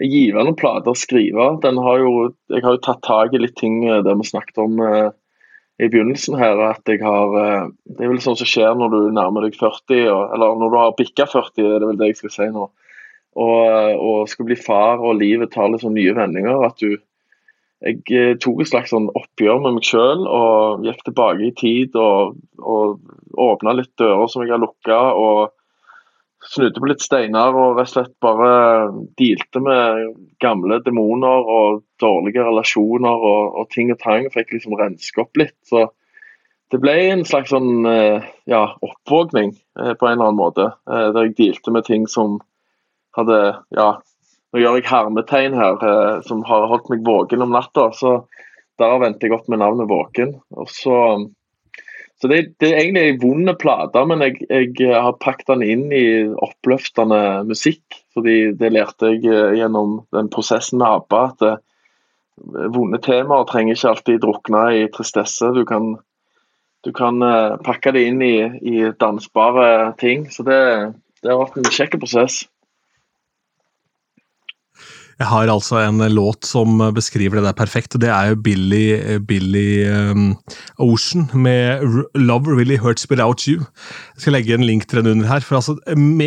givende plate å skrive. Den har jo, jeg har jo tatt tak i litt ting der vi snakket om i begynnelsen her at jeg har eh, Det er vel sånn som skjer når du nærmer deg 40, og, eller når du har bikka 40, det er vel det jeg skal si nå. Og, og skal bli far, og livet tar sånn nye vendinger. at du jeg eh, tok et slags sånn oppgjør med meg sjøl og gikk tilbake i tid og, og åpna litt dører som jeg har lukka. Og snudde på litt steiner og rett og slett bare dealte med gamle demoner og dårlige relasjoner og, og ting og tang. Fikk liksom renske opp litt. Så det ble en slags sånn eh, ja, oppvåkning eh, på en eller annen måte. Eh, der jeg dealte med ting som hadde ja, Nå gjør jeg hermetegn her, som har holdt meg våken om natta. Så derav endte jeg opp med navnet Våken. Og så så det, det, er egentlig ei vond plate, men jeg, jeg, har pakket den inn i oppløftende musikk. fordi det lærte jeg eh, gjennom den prosessen med ABBA. At eh, vonde temaer trenger ikke alltid drukne i tristesse. Du kan, du kan uh, pakke det inn i, i dansbare ting. Så det, det har vært en kjekk prosess.
Jeg har altså en låt som beskriver det der perfekt. og Det er jo Billy, Billy um, Ocean med 'Love Really Hurts Without You'. Jeg skal legge en link til den under her. for altså,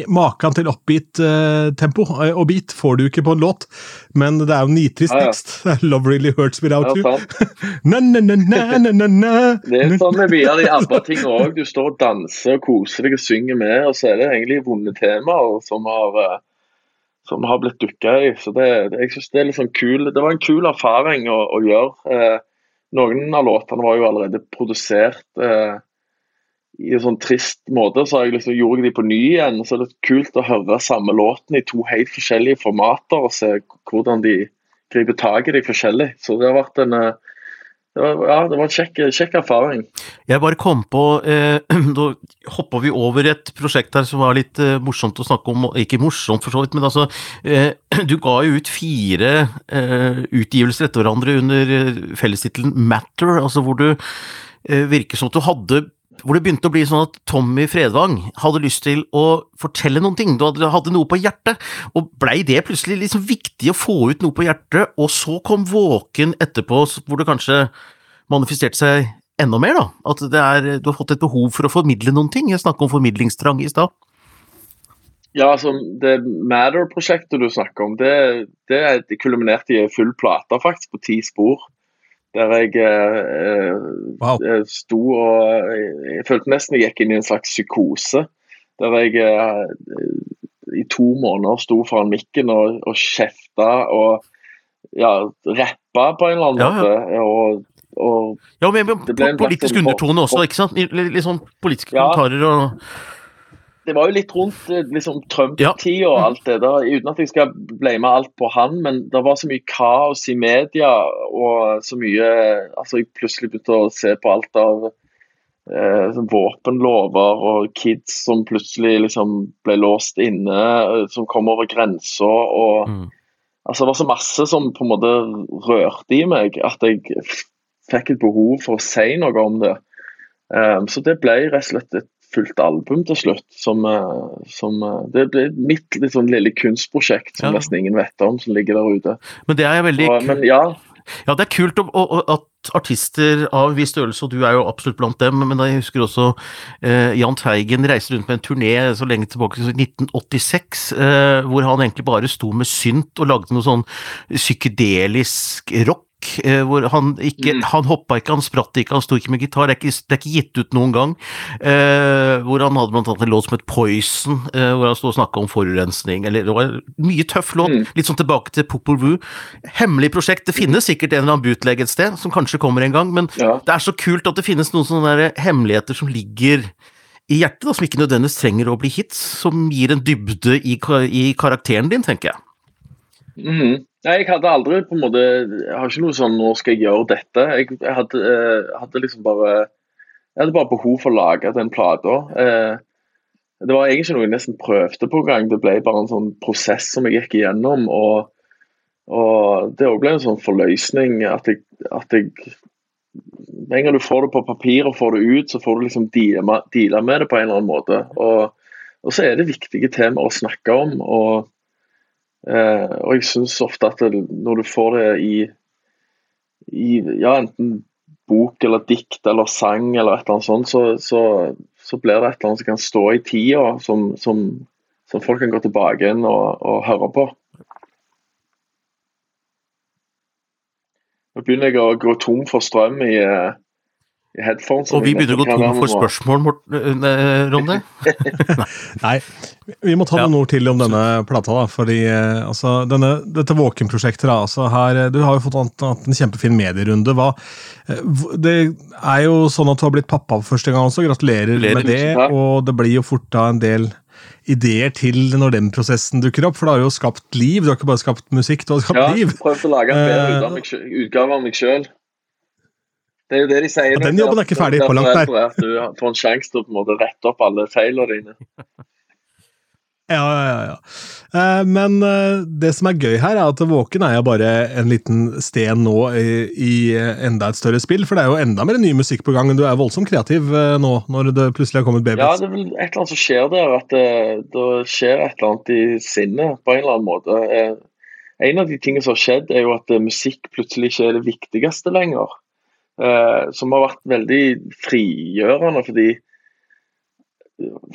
Maken til oppgitt uh, tempo uh, og beat får du ikke på en låt, men det er jo nitrist tekst. Ah, *laughs* ja. 'Love Really Hurts Without You'. *laughs* na, na, na, na, na, na,
Det er sånn med mye av de andre tingene òg. Du står og danser og koser deg og synger med, og så er det egentlig vonde temaer som har uh, som har blitt dukka i. Så det, jeg synes det er sånn kul. Det var en kul erfaring å, å gjøre. Eh, noen av låtene var jo allerede produsert eh, i en sånn trist måte. Så jeg liksom, gjorde jeg de på ny igjen. Så det er kult å høre samme låten i to helt forskjellige formater og se hvordan de griper tak i de forskjellig. Så det har vært en eh, det var, ja, det var en kjekk, kjekk, erfaring.
Jeg bare kom på eh, *clears throat* Da hoppa vi over et prosjekt her som var litt eh, morsomt å snakke om. Ikke morsomt, for så vidt, men altså eh, *clears throat* Du ga jo ut fire eh, utgivelser etter hverandre under eh, fellestittelen Matter, altså hvor du eh, virker som at du hadde hvor det begynte å bli sånn at Tommy Fredvang hadde lyst til å fortelle noen ting. Du hadde, noe på hjertet, og blei det plutselig liksom viktig å få ut noe på hjertet, og så kom Våken etterpå, hvor det kanskje manifesterte seg enda mer, da? At er, du har fått et behov for å formidle noen ting? Jeg snakket om formidlingstrang i stad.
Ja, altså Det Matter-prosjektet du snakker om, det, det kulminerte i full plate, faktisk, på ti spor. Der jeg eh, wow. Eh, sto og Jeg følte nesten jeg gikk inn i en slags psykose. Der jeg eh, i to måneder sto foran mikken og, og kjefta og ja, rappa på en eller annen ja, måte. Ja. Og, og
ja, men, men politisk undertone også, ikke sant? Litt, litt sånn politiske kommentarer og
det var jo litt rundt eh, liksom, Trump-tida og alt det der, uten at jeg skal blame alt på han, men det var så mye kaos i media og så mye Altså, jeg plutselig begynte å se på alt av eh, sånn våpenlover og kids som plutselig liksom ble låst inne, eh, som kom over grensa og mm. Altså, det var så masse som på en måte rørte i meg, at jeg fikk et behov for å si noe om det. Um, så det ble rett og slett et fullt album til slutt. Som, eh, som eh, Det ble mitt sånn lille kunstprosjekt som ja. nesten ingen vet om, som ligger der ute.
Men det er veldig og, men, ja. Ja, det er kult at artister av viss størrelse, og du er jo absolutt blant dem, men jeg husker også eh, Jahn Teigen reiste rundt med en turné så lenge tilbake som 1986, eh, hvor han egentlig bare sto med synt og lagde noe sånn psykedelisk rock Eh, hvor han ikke mm. Han hoppa ikke, han spratt ikke, han sto ikke med gitar. Det er ikke, det er ikke gitt ut noen gang. Eh, hvor han hadde blant annet en låt som het Poison, eh, hvor han sto og snakka om forurensning. Eller, det var mye tøff låt. Mm. Litt sånn tilbake til Popol Vuh. Hemmelig prosjekt. Det finnes sikkert en eller annen bootleg et sted, som kanskje kommer en gang, men ja. det er så kult at det finnes noen sånne hemmeligheter som ligger i hjertet, da, som ikke nødvendigvis trenger å bli hits, som gir en dybde i, i karakteren din, tenker jeg.
Mm. Nei, jeg hadde aldri på en måte Jeg har ikke noe sånn 'nå skal jeg gjøre dette'. Jeg, jeg hadde, eh, hadde, liksom bare Jeg hadde bare behov for å lage den plata. Eh, det var egentlig noe jeg nesten prøvde på gang. Det ble bare en sånn prosess som jeg gikk igjennom. Og, og det òg ble en sånn forløsning at jeg, at jeg Med en gang du får det på papir og får det ut, så får du liksom deale med det på en eller annen måte. Og, og så er det viktige temaer å snakke om. og og jeg syns ofte at når du får det i, i ja, enten bok eller dikt eller sang eller et eller annet sånt, så, så, så blir det et eller annet som kan stå i tida, som, som, som folk kan gå tilbake inn og, og høre på. Nå begynner jeg å gå tom for strøm i, eh, headphones.
Og vi begynner å gå tom for spørsmål, Morten, eh, Ronny. *laughs*
Nei, vi må ta noen ord til om denne plata. da, fordi eh, altså, denne, Dette Våken-prosjektet da, altså her, Du har jo fått en kjempefin medierunde. Hva, det er jo sånn at du har blitt pappa for første gang også. Gratulerer Gratulerer med det. Og det blir jo fort da en del ideer til når den prosessen dukker opp? For det har jo skapt liv, du har ikke bare skapt musikk, du har skapt
ja,
liv.
Ja, prøvd å lage en bedre utgave av meg sjøl. Det er jo det de sier.
Ja, den jobben er ikke ferdig på langt nær.
At du får en sjanse til å på en måte rette opp alle feilene dine.
Ja, ja, ja. Eh, men eh, det som er gøy her, er at Våken er jo bare en liten sten nå i enda et større spill. For det er jo enda mer ny musikk på gang. Du er voldsomt kreativ eh, nå, når det plutselig har kommet baby.
Ja, det er vel et eller annet som skjer der. At det, det skjer et eller annet i sinnet på en eller annen måte. En av de tingene som har skjedd, er jo at musikk plutselig ikke er det viktigste lenger. Som har vært veldig frigjørende, fordi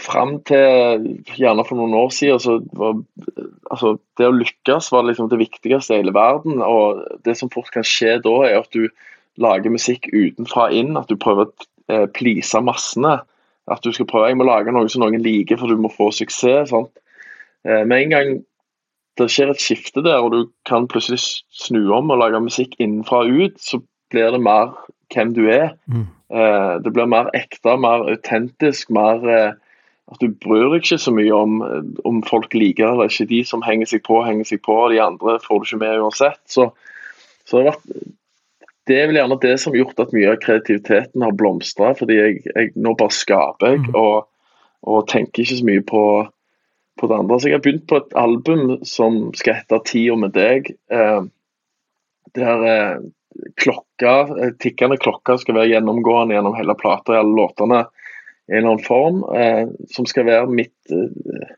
fram til gjerne for noen år siden så var altså, det å lykkes var liksom det viktigste i hele verden. og Det som fort kan skje da, er at du lager musikk utenfra inn. At du prøver å eh, please massene. At du skal prøve jeg må lage noe som noen liker, for du må få suksess. Sant? Eh, med en gang det skjer et skifte der, og du kan plutselig snu om og lage musikk innenfra og ut, så blir det mer hvem du er. Mm. Eh, det blir mer ekte, mer autentisk. mer eh, at Du bryr deg ikke så mye om om folk liker eller ikke. De som henger seg på, henger seg på, de andre får du ikke med uansett. Så, så det, vært, det, er vel gjerne det som har gjort at mye av kreativiteten har blomstra. Fordi jeg, jeg, nå bare skaper jeg, mm. og, og, tenker ikke så mye på, på, det andre. Så jeg har begynt på et album som skal hete 'Tida med deg'. Eh, der eh, klokka, eh, tikkende klokka skal være gjennomgående gjennom hele plata i alle låtene i en eller annen form. Eh, som skal være mitt eh,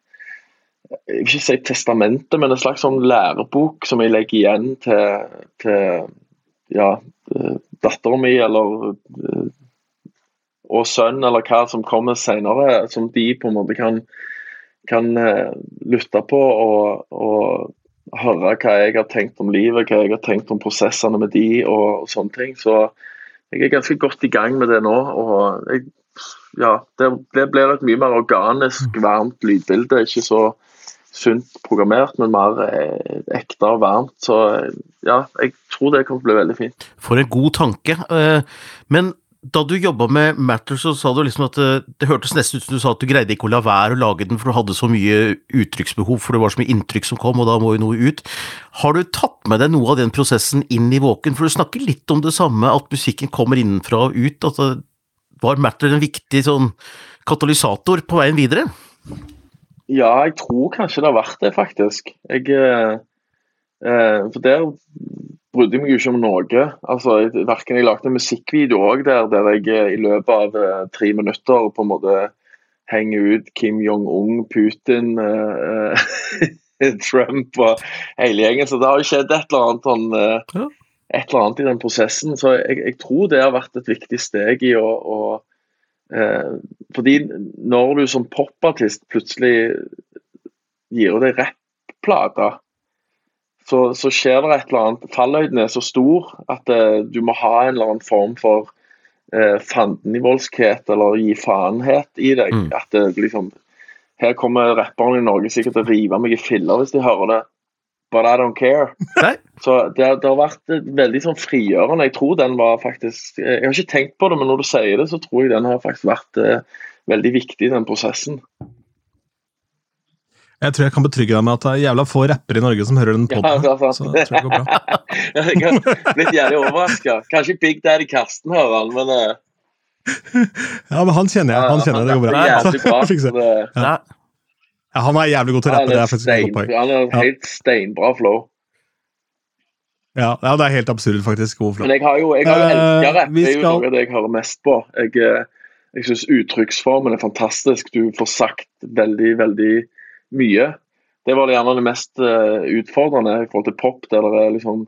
jeg vil ikke si testamentet, men en slags sånn lærebok som jeg legger igjen til, til ja, eh, dattera mi eller eh, og sønn, eller hva som kommer senere, som de på en måte kan, kan lytte på og, og høre hva jeg har tenkt om livet, hva jeg har tenkt om prosessene med de og, og sånne ting. Så jeg er ganske godt i gang med det nå. og jeg, ja, det, det, blir et mye mer organisk, mm. varmt lydbilde. Ikke så sunt programmert, men mer eh, ekte og varmt. Så ja, jeg tror det kommer til å bli veldig fint.
For en god tanke. Eh, men da du jobba med Matter, så sa du liksom at det, eh, det hørtes nesten ut som du sa at du greide ikke å la være å lage den, for du hadde så mye uttrykksbehov, for det var så mye inntrykk som kom, og da må jo noe ut. Har du tatt med deg noe av den prosessen inn i Våken? For du snakker litt om det samme, at musikken kommer innenfra og ut. at det Var Matter en viktig sånn katalysator på veien videre?
Ja, jeg tror kanskje det har vært det, faktisk. Jeg, eh, eh for der brydde meg jo ikke om noe. Altså, Verken jeg lagde en musikkvideo òg der, der jeg eh, i løpet av eh, tre minutter på en måte henger ut Kim Jong-un, Putin, eh, *laughs* Trump og hele gjengen. Så det har jo skjedd et eller annet sånn ja. et eller annet i den prosessen. Så jeg, jeg, tror det har vært et viktig steg i å, å eh, Fordi når du som popartist plutselig gir deg rappplater så, så, skjer det et eller annet. Fallhøyden er så stor at eh, du må ha en eller annen form for eh, fandenivoldskhet eller gi faenhet i deg. Mm. At det liksom Her kommer rapperne i Norge sikkert til å rive meg i filler hvis de hører det. But I don't care. Nei. Så det, det, har vært veldig sånn frigjørende. Jeg tror den var faktisk Jeg har ikke tenkt på det, men når du sier det, så tror jeg den har faktisk vært eh, veldig viktig den prosessen.
Jeg tror jeg kan betrygge deg med at det er jævla få rappere i Norge som hører den poden. Ja, så jeg tror det går bra.
jeg har blitt jævlig overraska. Kanskje Big Daddy Karsten hører han, men uh... *laughs*
Ja, men han kjenner jeg. Han kjenner det går bra.
Jævlig bra. *laughs*
ja. ja. han er jævlig god til å rappe. det er faktisk stein,
poeng. Han har helt steinbra flow.
Ja, det er helt absurd, faktisk. God flow.
Men jeg har jo jeg har uh, elska rapp. Det er jo noe av det jeg hører mest på. Jeg, eh, jeg syns uttrykksformen er fantastisk. Du får sagt veldig, veldig mye. Det var gjerne det mest uh, utfordrende i forhold til pop, der det er liksom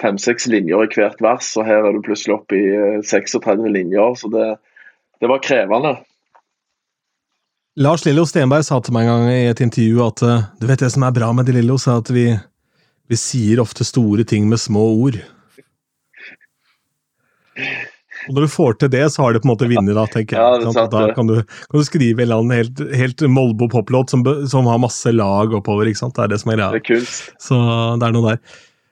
fem-seks linjer i hvert vers, og her er du plutselig oppe i eh, 36 linjer. Så det, det var krevende.
Lars Lillo Stenberg sa til meg en gang i et intervju at eh, du vet det som er bra med De Lillo, er at vi, vi sier ofte store ting med små ord. *laughs* Og når du får til det, så har du på en måte vunnet, da, tenker jeg.
Ja, det
da kan du, kan du skrive en eller annen helt, helt Molbo-poplåt som, som har masse lag oppover. ikke sant? Det er det som er
Det
greia.
er kunst.
Så det er noe der.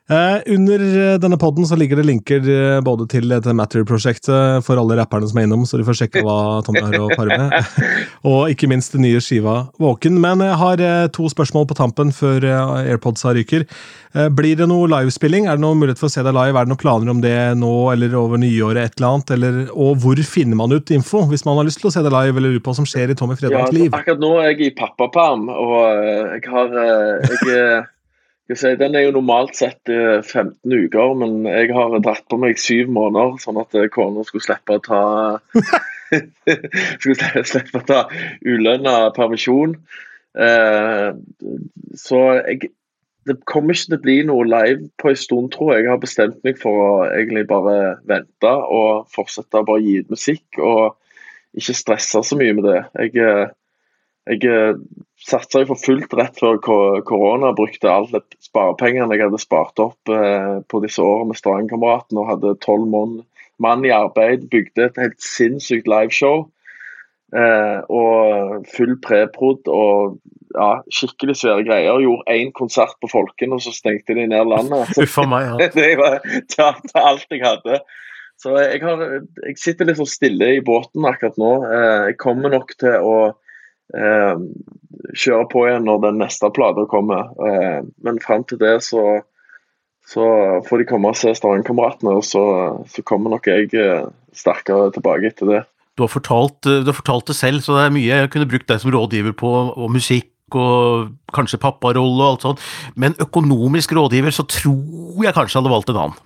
Eh, under eh, denne podden så ligger det linker eh, både til dette Matter-prosjektet for alle rapperne som er innom, så de får sjekke hva Tommy har å pare med. *laughs* og ikke minst den nye skiva Våken. Men jeg har to spørsmål på tampen før AirPodsa ryker. Eh, blir det noe livespilling? Er det noen mulighet for å se deg live? Er det noen planer om det nå eller over nyåret? et eller annet? Eller, og hvor finner man ut info hvis man har lyst til å se deg live, eller lurer på hva som skjer i Tommy
Ja,
Fredmanns
altså,
liv?
akkurat nå er jeg i pappaperm, og jeg har jeg si, Den er jo normalt sett eh, 15 uker, men jeg har dratt på meg syv måneder, sånn at eh, kona skulle slippe å ta *laughs* Skulle slippe- å ta ulønna permisjon. Eh, så jeg det kommer ikke til å bli noe live på en stund, tror jeg. Jeg har bestemt meg for å egentlig bare vente og fortsette å bare gi ut musikk. Og ikke stresse så mye med det. Jeg, eh, jeg eh, satsa jeg for fullt rett før korona. Brukte alle sparepengene jeg hadde spart opp eh, på disse årene med Stavanger-kameraten og hadde tolv mann, i arbeid. Bygde et helt sinnssykt liveshow. Eh, og full preprod og ja, skikkelig svære greier. Gjorde én konsert på Folken, og så stengte de ned landet. *laughs*
Uff meg. Ja. *laughs*
det var ta, ta alt jeg hadde. Så jeg, har, jeg sitter litt sånn stille i båten akkurat nå. Eh, Jeg kommer nok til å eh, kjøre på igjen når den neste plata kommer. Eh, Men fram til det så, så får de komme og se Stavanger-kameratene, og så, så kommer nok jeg eh, sterkere tilbake etter det.
Du har, fortalt, eh, du har fortalt det selv, så det er mye jeg kunne brukt deg som rådgiver på, og musikk og kanskje papparolle og alt sånt, men økonomisk rådgiver så tror jeg kanskje jeg hadde valgt en annen.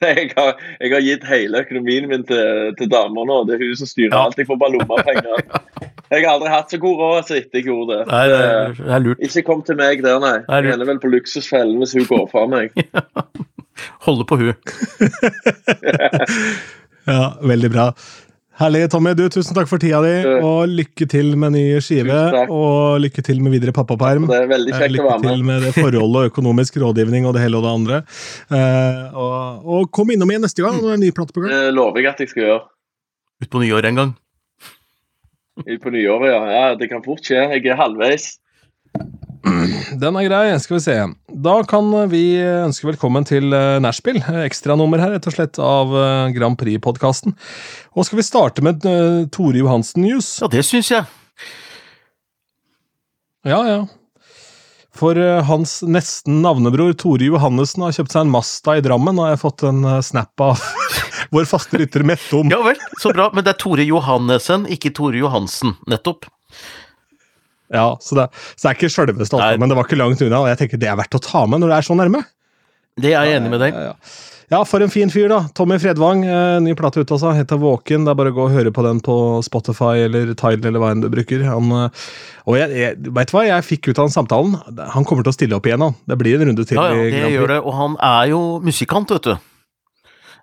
*laughs*
Jeg har, jeg har gitt hele økonomien min til, til damer nå. Det er hun som styrer
Ja.
alt. Jeg får bare lommepenger. *laughs* Jeg har aldri hatt så god råd som etter jeg gjorde det.
Nei, det er, det er lurt.
Ikke kom til meg der, nei. Jeg ender vel på luksusfellen hvis hun går fra meg. *laughs*
Holde på hun.
Ja, veldig bra. Herlig, Tommy. Du, tusen takk for tida di, og lykke til med ny skive. Og lykke til med videre pappaperm.
Det er veldig
Eh,
kjekt å
Lykke
være
til
med.
med det forholdet og økonomisk rådgivning og det hele og det andre. Eh, og, og kom innom igjen neste gang når det er en ny plate på gang.
Det lover jeg at jeg skal gjøre.
Ut på nyåret en gang.
Utpå På nyåret, ja. ja. Det kan fort skje. Jeg er halvveis. *clears throat*
Den er grei, skal vi se. Da kan vi ønske velkommen til nachspiel. Eh, Ekstranummer her, rett og slett, av eh, Grand Prix-podkasten. Og skal vi starte med eh, Tore Johansen-news?
Ja, det syns jeg.
Ja, ja. For hans nesten navnebror Tore Johannessen har kjøpt seg en Masta i Drammen, og jeg har fått en snap av *laughs* vår faste lytter Mette om.
Ja vel, så bra. Men det er Tore Johannessen, ikke Tore Johansen. Nettopp.
Ja, så det, så det er ikke sjølveste, altså, men det var ikke langt unna, og jeg tenker det er verdt å ta med når det er så nærme.
Det er jeg enig med deg.
Ja, ja. ja, for en fin fyr, da. Tommy Fredvang, eh, ny plate ute også, heter Våken. Det er bare å gå og høre på den på Spotify eller Tidal eller hva enn du bruker. Han, eh, og jeg, jeg, vet hva jeg fikk ut av den samtalen? Han kommer til å stille opp igjen, han. Det blir en runde til.
Ja, ja, det
Grand Prix.
gjør det. Og han er jo musikant, vet du.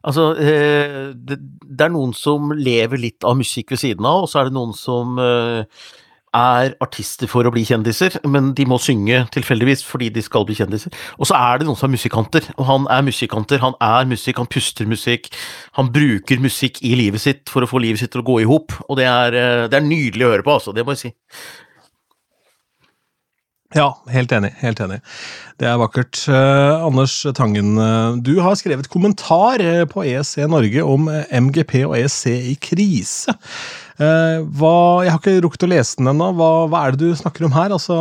Altså, eh, det, det er noen som lever litt av musikk ved siden av, og så er det noen som eh, er artister for å bli kjendiser, men de må synge tilfeldigvis fordi de skal bli kjendiser. Og så er det noen som er musikanter, og han er musikanter. Han er musikk, han puster musikk. Han bruker musikk i livet sitt for å få livet sitt til å gå i hop, og det er, eh, det er nydelig å høre på, altså. Det må jeg si.
Ja, helt enig. Helt enig. Det er vakkert. Eh, Anders Tangen, eh, du har skrevet kommentar eh, på ESC Norge om MGP og ESC i krise. Eh, hva, jeg har ikke rukket å lese den ennå. Hva, hva er det du snakker om her? Altså,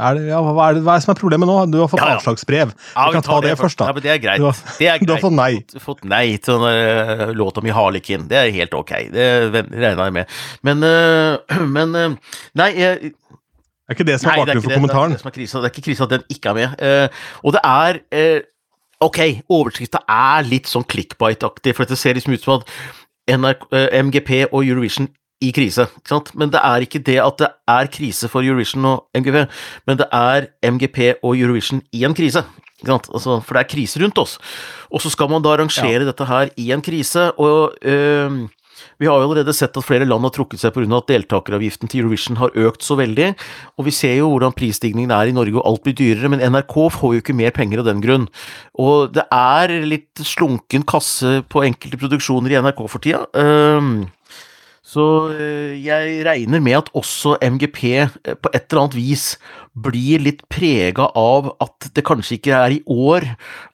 er det, ja, hva, er det, hva er det som er problemet nå? Du har fått
Ja, ja.
avslagsbrev. Vi kan ta det først, da.
Ja, men det er greit.
Du har,
Det er *laughs*
du har fått nei.
fått, nei til en uh, låt om i Det er helt ok. Det regna jeg med. Men, uh, *clears throat* men uh, Nei, jeg,
Er ikke det som er
det
bakgrunnen for
det, det, er
kommentaren?
det er. Det er ikke krisa at den ikke er med. Uh, og det er uh, Ok, overskrifta er litt sånn clickbite-aktig, for det ser liksom ut som at NRK, uh, MGP og Eurovision i krise, ikke sant? Men det er ikke det at det er krise for Eurovision og MGP, men det er MGP og Eurovision i en krise. Altså, for det er krise rundt oss. Og så skal man da arrangere ja. dette her i en krise, og øh, vi har jo allerede sett at flere land har trukket seg pga. at deltakeravgiften til Eurovision har økt så veldig, og vi ser jo hvordan prisstigningen er i Norge og alt blir dyrere, men NRK får jo ikke mer penger av den grunn. Og det er litt slunken kasse på enkelte produksjoner i NRK for tida. Uh, så eh, jeg regner med at også MGP eh, på et eller annet vis blir litt prega av at det kanskje ikke er i år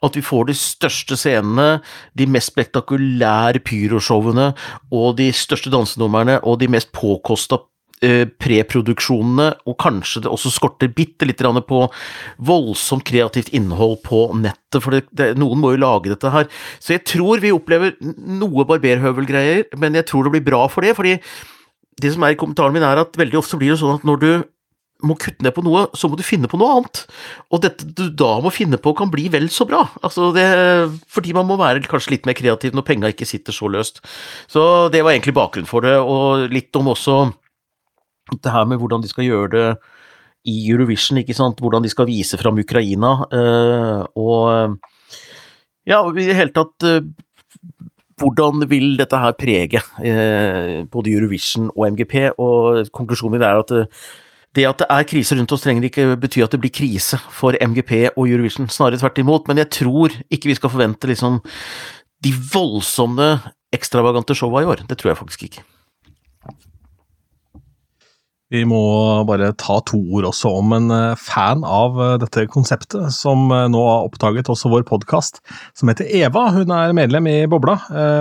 at vi får de største scenene, de mest spektakulære pyroshowene og de største dansenumrene og de mest påkosta preproduksjonene, og kanskje det også skorter bitte litt på voldsomt kreativt innhold på nettet, for det, det, noen må jo lage dette her. Så jeg tror vi opplever noe barberhøvelgreier, men jeg tror det blir bra for det, fordi det som er i kommentaren min, er at veldig ofte blir det sånn at når du må kutte ned på noe, så må du finne på noe annet. Og dette du da må finne på, kan bli vel så bra. Altså det, fordi man må være kanskje litt mer kreativ når penga ikke sitter så løst. Så det var egentlig bakgrunnen for det, og litt om også det her med hvordan de skal gjøre det i Eurovision, ikke sant, hvordan de skal vise fram Ukraina, øh, og ja, i det hele tatt øh, hvordan vil dette her prege både Eurovision og MGP? Og konklusjonen min er at det at det er krise rundt oss, trenger ikke bety at det blir krise for MGP og Eurovision, snarere tvert imot. Men jeg tror ikke vi skal forvente liksom de voldsomme, ekstravagante showa i år. Det tror jeg faktisk ikke.
Vi må bare ta to ord også om en eh, fan av eh, dette konseptet, som eh, nå har oppdaget også vår podkast, som heter Eva. Hun er medlem i Bobla,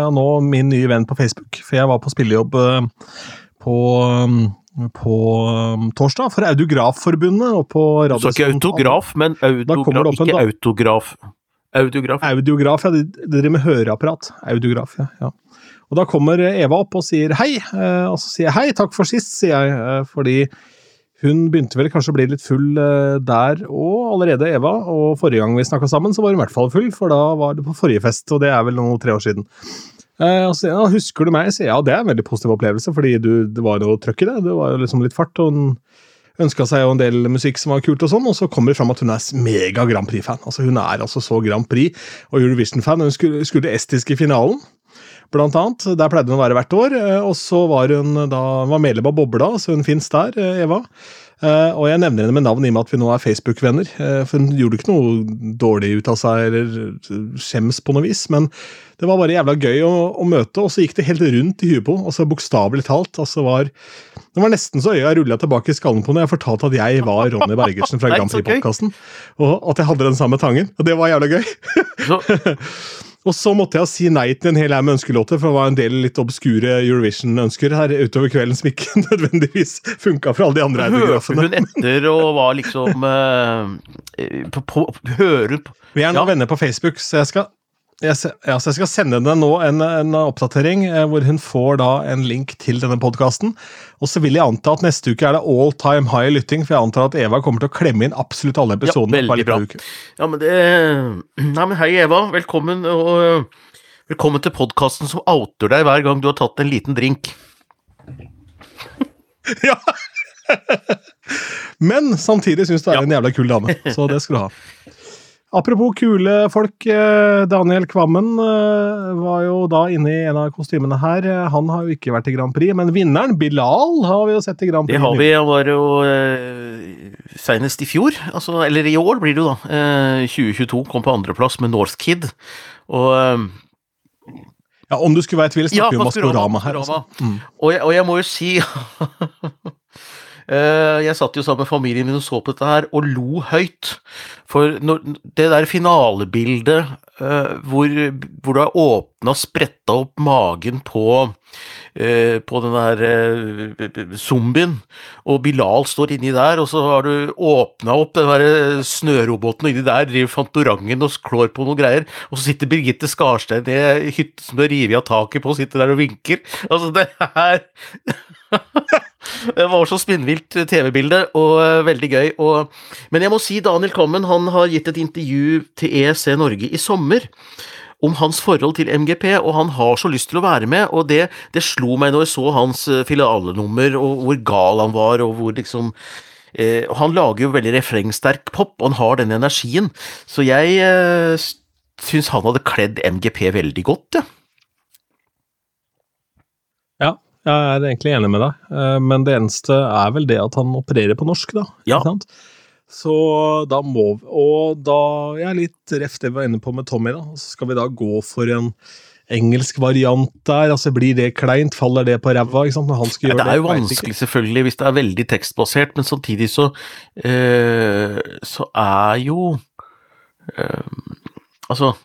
og nå min nye venn på Facebook, for jeg var på spillejobb på på torsdag for Audiografforbundet og på
Så ikke autograf, men autograf, ikke autograf.
Audiograf. Audiograf, ja. De driver med høreapparat. Audiograf, ja. ja. Og da kommer Eva opp og sier hei, eh, og så sier jeg hei, takk for sist, sier jeg, eh, fordi hun begynte vel kanskje å bli litt full eh, der og allerede, Eva. Og forrige gang vi snakka sammen, så var hun i hvert fall full, for da var det på forrige fest, og det er vel noen tre år siden. Og så ja, husker du meg? sier ja, det er en veldig positiv opplevelse, fordi du, det var noe trøkk i det. Det var jo liksom litt fart, og hun ønska seg jo en del musikk som var kult, og sånn, og så kommer det fram at hun er mega Grand Prix-fan. Altså Hun er altså så Grand Prix og Eurovision-fan. Hun skulle, skulle estisk i finalen blant annet. Der pleide hun å være hvert år. Eh, og så var hun da var medlem av Bobla, så hun fins der, eh, Eva. Uh, og jeg nevner henne med navn i og med at vi nå er Facebook-venner. For hun gjorde ikke noe dårlig ut av seg eller skjems på noe vis. Men det var bare jævla gøy å, å møte, og så gikk det helt rundt i huet på altså Bokstavelig talt. altså var, Det var nesten så øya rulla tilbake i skallen på når jeg fortalte at jeg var Ronny Bergersen fra *laughs* Grand Prix-podkasten. Og at jeg hadde den samme tangen. Og det var jævla gøy. *laughs* Og så måtte jeg si nei til en hel haug med ønskelåter, for det var en del litt obskure Eurovision-ønsker her utover kvelden som ikke *laughs* nødvendigvis funka for alle de andre
Hørte hun etter og var liksom uh, på, på, Hører
Vi er nå venner på Facebook, så jeg skal jeg, ja, jeg skal sende henne nå en, en oppdatering eh, hvor hun får da en link til denne podkasten. Og så vil jeg anta at neste uke er det all time high lytting, for jeg antar at Eva kommer til å klemme inn absolutt alle episodene.
Ja, veldig bra. Ja, men det *clears throat* Nei, men hei, Eva. Velkommen. Og velkommen til podkasten som outer deg hver gang du har tatt en liten drink. *laughs*
ja! *laughs* men samtidig syns du er ja. en jævla kul dame, så det skal du ha. Apropos kule folk. Eh, Daniel Kvammen eh, var jo da inne i en av kostymene her. Han har jo ikke vært i Grand Prix, men vinneren, Bilal, har vi jo sett i Grand Prix.
Det har vi. Han var jo eh, senest i fjor, altså, eller i år blir det jo da. Eh, 2022 kom på andreplass med North Kid. Og eh,
ja, Om du skulle være i tvil, snakker vi ja, om Maskorama her. Altså.
Mm. Og, jeg, og jeg må jo si *laughs* jeg satt jo sammen med familien min og så på dette her, og lo høyt. For det der finalebildet uh, hvor, hvor du har åpna, spretta opp magen på uh, på den der zombien, og Bilal står inni der, og så har du åpna opp den der snøroboten, og inni der driver Fantorangen og klår på noen greier, og så sitter Birgitte Skarstein i hytte som du har revet av taket på, og sitter der og vinker. Altså, det er *laughs* Det var så spinnvilt TV-bilde, og uh, veldig gøy. Og, men jeg må si Daniel Kommen, han har gitt et intervju til EEC Norge i sommer om hans forhold til MGP, og han har så lyst til å være med, og det, det slo meg når jeg så hans uh, filialenummer, og hvor gal han var, og hvor liksom eh, Han lager jo veldig refrengsterk pop, og han har den energien. Så jeg eh, syns han hadde kledd MGP veldig godt, jeg.
Ja, jeg er egentlig enig med deg, eh, men det eneste er vel det at han opererer på norsk, da.
Ja.
Så da må vi, Og da Jeg er litt ref det vi var inne på med Tommy, da. Så skal vi da gå for en engelsk variant der? Altså Blir det kleint? Faller det på ræva? ikke sant, når han skal gjøre
det er jo vanskelig, selvfølgelig, hvis det er veldig tekstbasert, men samtidig så øh, Så er jo øh, Altså,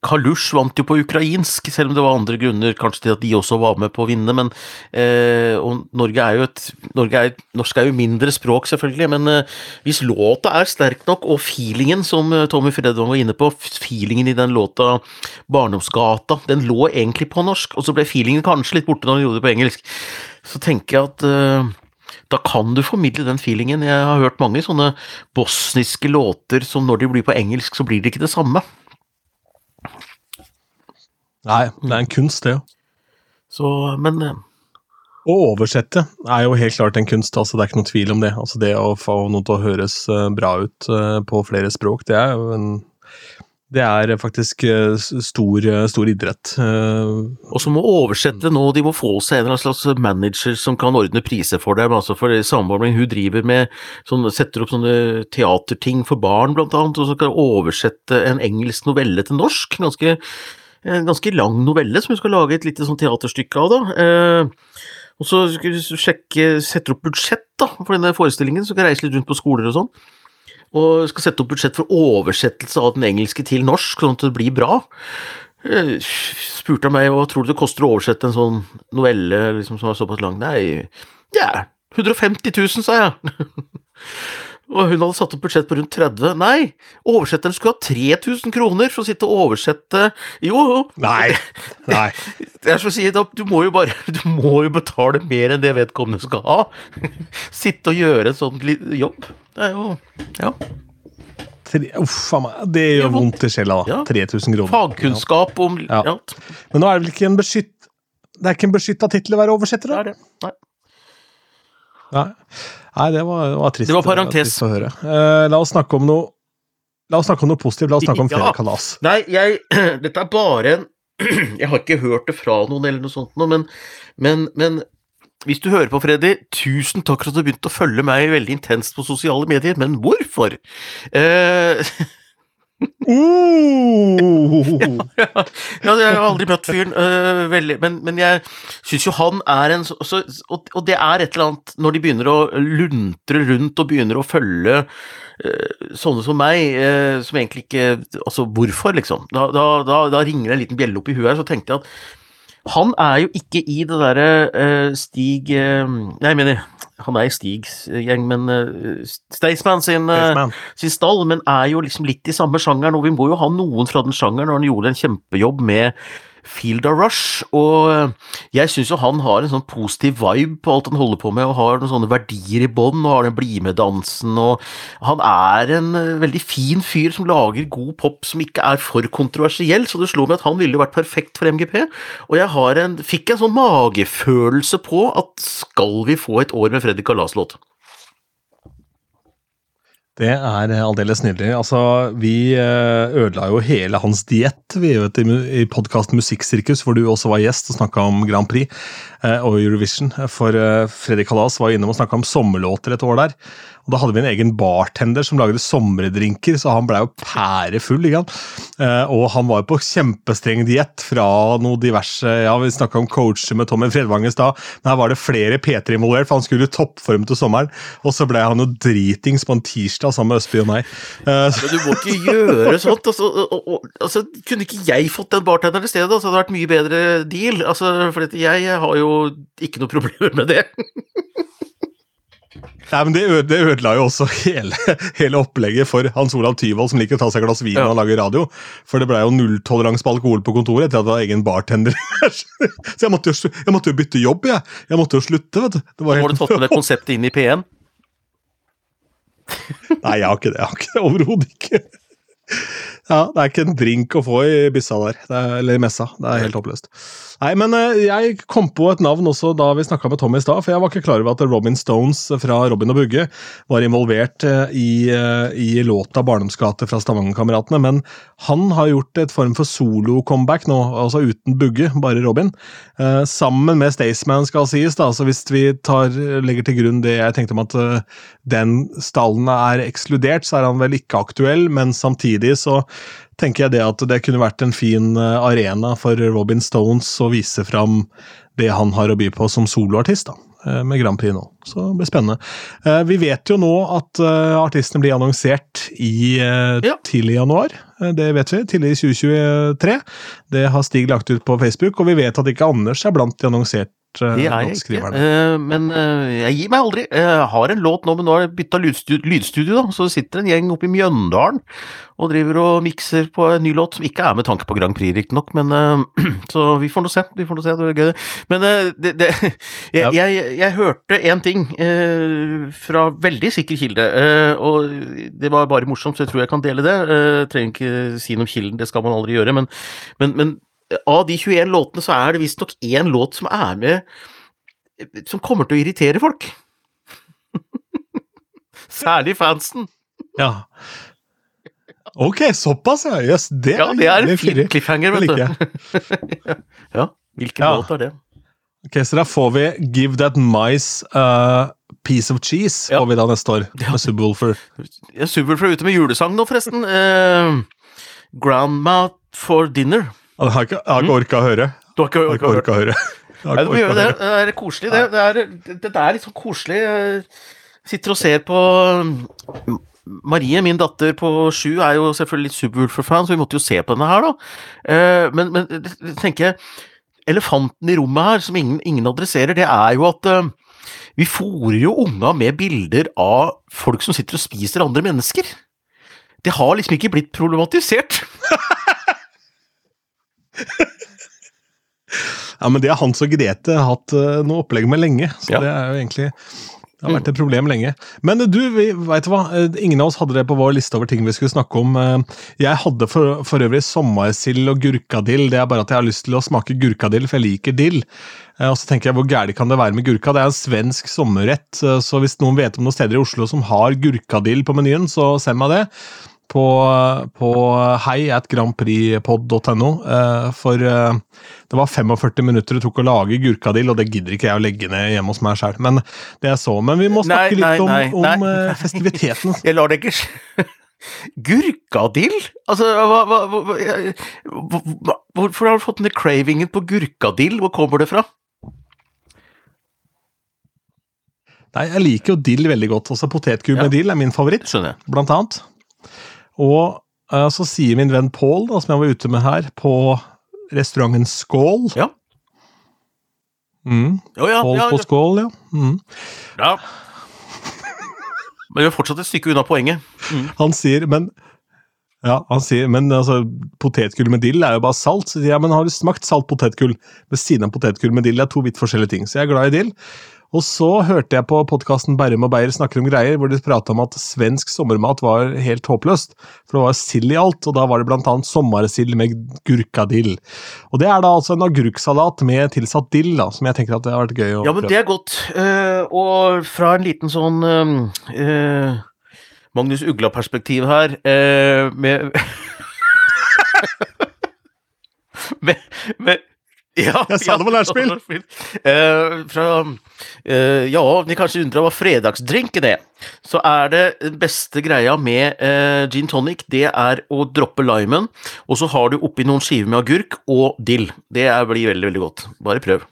Kalush vant jo på ukrainsk, selv om det var andre grunner kanskje til at de også var med på å vinne, men eh, Og Norge er jo et er, Norsk er jo mindre språk, selvfølgelig, men eh, hvis låta er sterk nok, og feelingen, som eh, Tommy Fredvang var inne på, feelingen i den låta 'Barndomsgata', den lå egentlig på norsk, og så ble feelingen kanskje litt borte når han gjorde det på engelsk. Så tenker jeg at eh, da kan du formidle den feelingen. Jeg har hørt mange sånne bosniske låter som når de blir på engelsk, så blir det ikke det samme.
Nei, det er en kunst, det jo.
Så, men eh,
Å oversette er jo helt klart en kunst, altså det er ikke noe tvil om det. Altså Det å få noe til å høres eh, bra ut eh, på flere språk, det er jo en Det er faktisk stor, stor idrett.
Og så må oversette nå, de må få seg en eller slags manager som kan ordne priser for dem. altså For Samboeren hun driver med sånn, setter opp sånne teaterting for barn, blant annet, og så kan oversette en engelsk novelle til norsk. Ganske, en ganske lang novelle som hun skal lage et lite sånn teaterstykke av. da. Eh, og så skal vi sjekke, setter opp budsjett da, for denne forestillingen, så jeg reise litt rundt på skoler og sånn. Og skal sette opp budsjett for oversettelse av den engelske til norsk, sånn at det blir bra. Eh, spurte han meg hva tror du det koster å oversette en sånn novelle liksom, som er såpass lang. Nei, ja, 150 000, sa jeg. *laughs* og hun hadde satt opp budsjett på rundt 30. Nei, oversetteren skulle ha 3000 kroner for å sitte og oversette Jo, jo.
nei! Nei. *laughs*
Det er som å si, du må jo bare Du må jo betale mer enn det vedkommende skal ha. *laughs* Sitte og gjøre en sånn jobb. Det er jo Ja.
Uff a meg, det gjør vondt i sjela, da.
Ja.
3000 kroner.
Fagkunnskap om
Ja.
Ja,
Men nå er det vel ikke en beskytt... Det er ikke en beskytta tittel å være oversetter,
det er det. Nei.
Nei, Nei det, var, det var trist.
Det var parentes.
å høre. Eh, la oss snakke om noe La oss snakke om noe positivt. La oss snakke om
Ja.
Kalas.
Nei, jeg *clears throat* Dette er bare en *clears throat* Jeg har ikke hørt det fra noen eller noe sånt men, men, men hvis du hører på, Freddy, tusen takk for at du begynte å følge meg veldig intenst på sosiale medier, men hvorfor? Eh, *laughs*
Uh! *laughs*
ja, jeg har aldri møtt fyren, uh, veldig, men, men jeg syns jo han er en så, så, og, og det er et eller annet når de begynner å luntre rundt og begynner å følge uh, sånne som meg, øh, som egentlig ikke Altså, hvorfor, liksom? Da, da, da, da ringer det en liten bjelle opp i huet her, så tenkte jeg at han er jo ikke i det derre uh, Stig uh, Nei, jeg mener, han er i Stigs gjeng, men uh, Staysman sin
uh,
sin stall, men er jo liksom litt i samme sjangeren, og vi må jo ha noen fra den sjangeren, og han gjorde en kjempejobb med Field of Rush, og eh, jeg syns jo han har en sånn positiv vibe på alt han holder på med, og har noen sånne verdier i bånn, og har den bli-med-dansen, og han er en eh, veldig fin fyr som lager god pop som ikke er for kontroversiell, så det slo meg at han ville vært perfekt for MGP, og jeg en, fikk en sånn magefølelse på at skal vi få et år med Freddy Kalas-låt?
Det er aldeles nydelig. Altså, vi eh, ødela jo hele hans diett i, podkasten Musikksirkus, hvor du også var gjest og snakka om Grand Prix og Eurovision. For eh, Fredrik Kalas var innom og snakka om sommerlåter et år der. Og Da hadde vi en egen bartender som lagde sommerdrinker, så han blei jo pærefull. Ikke? Eh, og han var jo på kjempestreng diett fra noe diverse Ja, vi snakka om coacher med Tommy Fredvang i stad, men her var det flere P3 involvert, for han skulle i toppform til sommeren. Og så ble han jo dritings på en tirsdag sammen med Østby og meg. Ja,
Men du må ikke gjøre sånt. Altså, altså, kunne ikke jeg fått den bartenderen i stedet, så hadde det vært mye bedre deal. Altså, for jeg har jo ikke noe problemer med det.
nei, men det, det ødela jo også hele, hele opplegget for Hans Olav Tyvold, som liker å ta seg et glass vin
Ja.
han lager radio. For det blei jo nulltoleranse på alkohol på kontoret etter at det var egen bartender. *laughs* så jeg måtte, jo, jeg måtte jo bytte jobb, jeg. Jeg måtte jo slutte, vet du. Det var
helt... har du tatt med det konseptet inn i P1.
Nei, jeg har ikke det. Jeg har ikke det Overhodet ikke. Ja, det er ikke en drink å få i byssa der, er, eller i messa. Det er helt håpløst. Nei, men eh, jeg kom på et navn også da vi snakka med Tom i stad, for jeg var ikke klar over at Robin Stones fra Robin og Bugge var involvert eh, i, eh, i låta 'Barndomsgate' fra Stavangerkameratene, men han har gjort et form for solo-comeback nå, altså uten Bugge, bare Robin. Sammen med Staysman, skal sies, da, så hvis vi tar, legger til grunn det jeg tenkte om at den stallen er ekskludert, så er han vel ikke aktuell, men samtidig så tenker jeg det at det kunne vært en fin eh, arena for Robin Stones å vise fram det han har å by på som soloartist, da, eh, med Grand Prix nå. Så det blir spennende. Eh, Vi vet jo nå at artistene blir annonsert i
Ja.
tidlig januar. Det vet vi. Tidlig i 2023. Det har Stig lagt ut på Facebook, og vi vet at ikke Anders er blant de annonserte
Er
låtskriverne.
Eh, men uh, jeg gir meg aldri. Jeg har en låt nå, men nå har jeg bytta lydstudio, lydstudio, da. Så sitter en gjeng oppe i Mjøndalen og driver og mikser på en ny låt, som ikke er med tanke på Grand Prix, riktignok, men uh, *clears throat* Så vi får nå se. Vi får nå se, det blir gøy. Men eh, det, det *laughs* jeg,
Ja.
jeg, jeg hørte en ting eh, fra veldig sikker kilde, eh, og det var bare morsomt, så jeg tror jeg kan dele det. Eh, trenger ikke si noe om kilden, det skal man aldri gjøre, men, men, men av de 21 låtene så er det visstnok én låt som er med som kommer til å irritere folk. *laughs* Særlig fansen.
Ja. Ok, såpass, ja. Jøss, det,
Ja, det er en fin cliffhanger, vet du. *laughs* ja, hvilken
Ja.
låt er det?
Ok, Så da får vi Give That Mice a Piece of Cheese
Ja.
får vi da neste år,
Ja.
med Subwoolfer.
Jeg er ute med julesang nå, forresten. Uh, Grandma for dinner.
Ja, Det har jeg ikke, jeg har ikke orka å høre.
Du har ikke,
orka, har ikke orka å høre. *laughs* Jeg ikke
du må gjøre det. er koselig. Det, det, er, det, er litt sånn koselig. Jeg sitter og ser på Marie, min datter på sju, er jo selvfølgelig litt Subwoolfer-fan, så vi måtte jo se på denne her, da. Eh, Men, men tenker jeg Elefanten i rommet her, som ingen, ingen adresserer, det er jo at eh, vi fòrer jo unga med bilder av folk som sitter og spiser andre mennesker. Det har liksom ikke blitt problematisert. *laughs*
Ja, men det har Hans og Grete hatt uh, noe opplegg med lenge, så
Ja. Mm.
det er jo egentlig det har vært et problem lenge. Men du, vi, vet hva? Eh, Ingen av oss hadde det på vår liste over ting vi skulle snakke om. Eh, Jeg hadde for, for øvrig sommersild og gurkadill. Det er bare at jeg har lyst til å smake gurkadill, for jeg liker dill. Eh, Og så tenker jeg, Hvor gærent kan det være med gurka? Det er en svensk sommerrett. eh, Så hvis noen vet om noen steder i Oslo som har gurkadill på menyen, så send meg det. På, på hei at grandprixpod.no. eh, For eh, det var 45 minutter det tok å lage gurkadill, og det gidder ikke jeg å legge ned hjemme hos meg sjøl. Men det jeg så. Men vi må snakke
nei,
litt om,
nei,
om
nei.
eh, festiviteten. *laughs*
Jeg lar det ikke. *laughs* Gurkadill? Altså, hva, hva, hva, hvorfor har du fått denne cravingen på gurkadill? Hvor kommer det fra?
Nei, Jeg liker jo dill veldig godt. Også Potetgull
Ja.
med dill er min favoritt, blant annet. Og uh, så sier min venn Pål, som jeg var ute med her, på restauranten Skål
Ja.
Mm,
Jo, ja,
Pål
ja,
på Skål, ja. Mm.
ja. Men vi er fortsatt et stykke unna poenget.
Han sier, men ja, han sier, men altså, potetgull med dill er jo bare salt. Så sier jeg, men har du smakt salt potetgull ved siden av potetgull med dill? Det er to vidt forskjellige ting. Så jeg er glad i dill. Og så hørte jeg på podkasten Berrum og Beyer snakker om greier, hvor de prata om at svensk sommermat var helt håpløst. For det var sild i alt, og da var det blant annet sommersild med gurkadill. Og det er da altså en agurksalat med tilsatt dill, da, som jeg tenker at det har vært gøy å prøve.
Ja, men det er godt. Uh, og fra en liten sånn eh, Magnus Ugla-perspektiv her, uh, *laughs* med med, med ja,
Jeg sa det var lærspill!
Uh, fra uh, Ja, ni kanskje undrer hva fredagsdrinken er. Så er det beste greia med uh, gin tonic, det er å droppe limen, og så har du oppi noen skiver med agurk og dill. Det er, blir veldig, veldig godt. Bare prøv.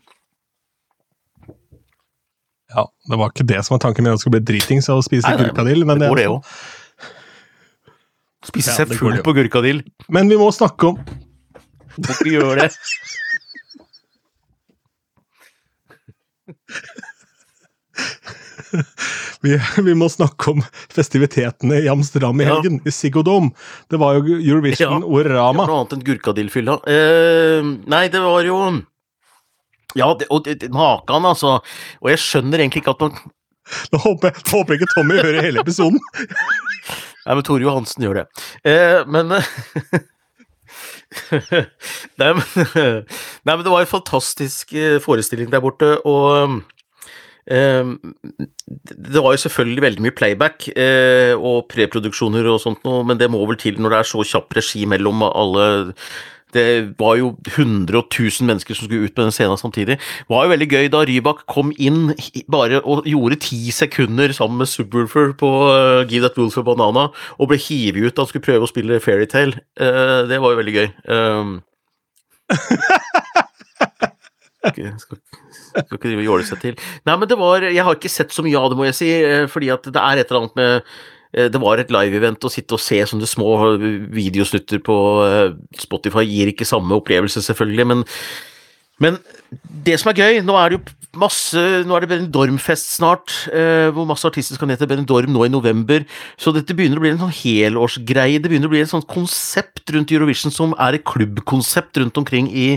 Ja, Det var ikke det som var tanken min, at det skulle bli dritings å spise gurkadill. Men,
Det går,
det-
òg. Spise
Ja,
seg full på gurkadill.
men vi må snakke om
Hvorfor gjør det? *laughs* *laughs*
Vi, vi må snakke om festivitetene i Amsterdam i
Ja.
helgen, i Siggodom. Det var jo Eurovision
Ja.
Orama.
Noe annet enn gurkadillfylla. Eh, nei, det var jo Ja, det, og det, makan, altså. Og jeg skjønner egentlig ikke at man
Nå håper jeg håper ikke Tommy hører hele episoden. *laughs*
Nei, men Tore Johansen gjør det. Eh, men *laughs* nei, men nei, men det var en fantastisk eh, forestilling der borte, og det var jo selvfølgelig veldig mye playback eh, og preproduksjoner og sånt noe, men det må vel til når det er så kjapp regi mellom alle det var jo 100 og 1000 mennesker som skulle ut på den scenen samtidig. Det var jo veldig gøy da Rybak kom inn bare og gjorde ti sekunder sammen med Subwoolfer på uh, Give That Wolf a Banana, og ble hivet ut da han skulle prøve å spille Fairytale. Uh, det var jo veldig gøy. Um, *laughs* skal, skal, ikke drive og jåle seg til. Nei, men det var Jeg har ikke sett så mye av det, må jeg si, eh, fordi at det er et eller annet med Eh, det var et live-event å sitte og se sånne små videosnutter på eh, Spotify gir ikke samme opplevelse, selvfølgelig, men, men det som er gøy, nå er det jo masse Nå er det Benidorm-fest snart, eh, hvor masse artister skal ned til Benidorm nå i november. Så dette begynner å bli en sånn helårsgreie. Det begynner å bli et sånt konsept rundt Eurovision som er et klubbkonsept rundt omkring i,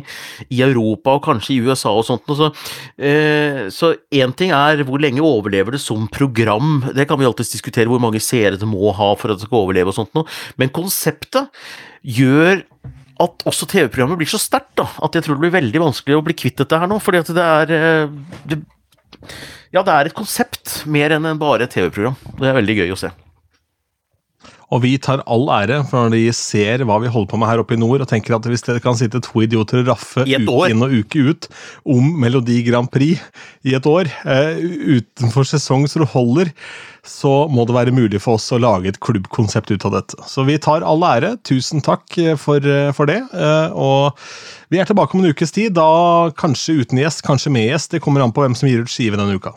i Europa og kanskje i USA og sånt. Så én eh, ting er hvor lenge overlever det som program. Det kan vi alltids diskutere, hvor mange seere det må ha for at det skal overleve og sånt noe. Men konseptet gjør at også TV-programmet blir så sterkt da. at jeg tror det blir veldig vanskelig å bli kvitt dette her nå. fordi at det er eh, det, Ja, det er et konsept mer enn bare et TV-program. Det er veldig gøy å se.
Og vi tar all ære for når de ser hva vi holder på med her oppe i nord, og tenker at hvis dere kan sitte to idioter og raffe uke inn og uke ut om Melodi Grand Prix i et år, eh, utenfor sesong så det holder, så må det være mulig for oss å lage et klubbkonsept ut av dette. Så vi tar all ære. Tusen takk eh, for, uh, for det. Eh, og vi er tilbake om en ukes tid, da kanskje uten gjest, kanskje med gjest. Det kommer an på hvem som gir ut skive denne uka.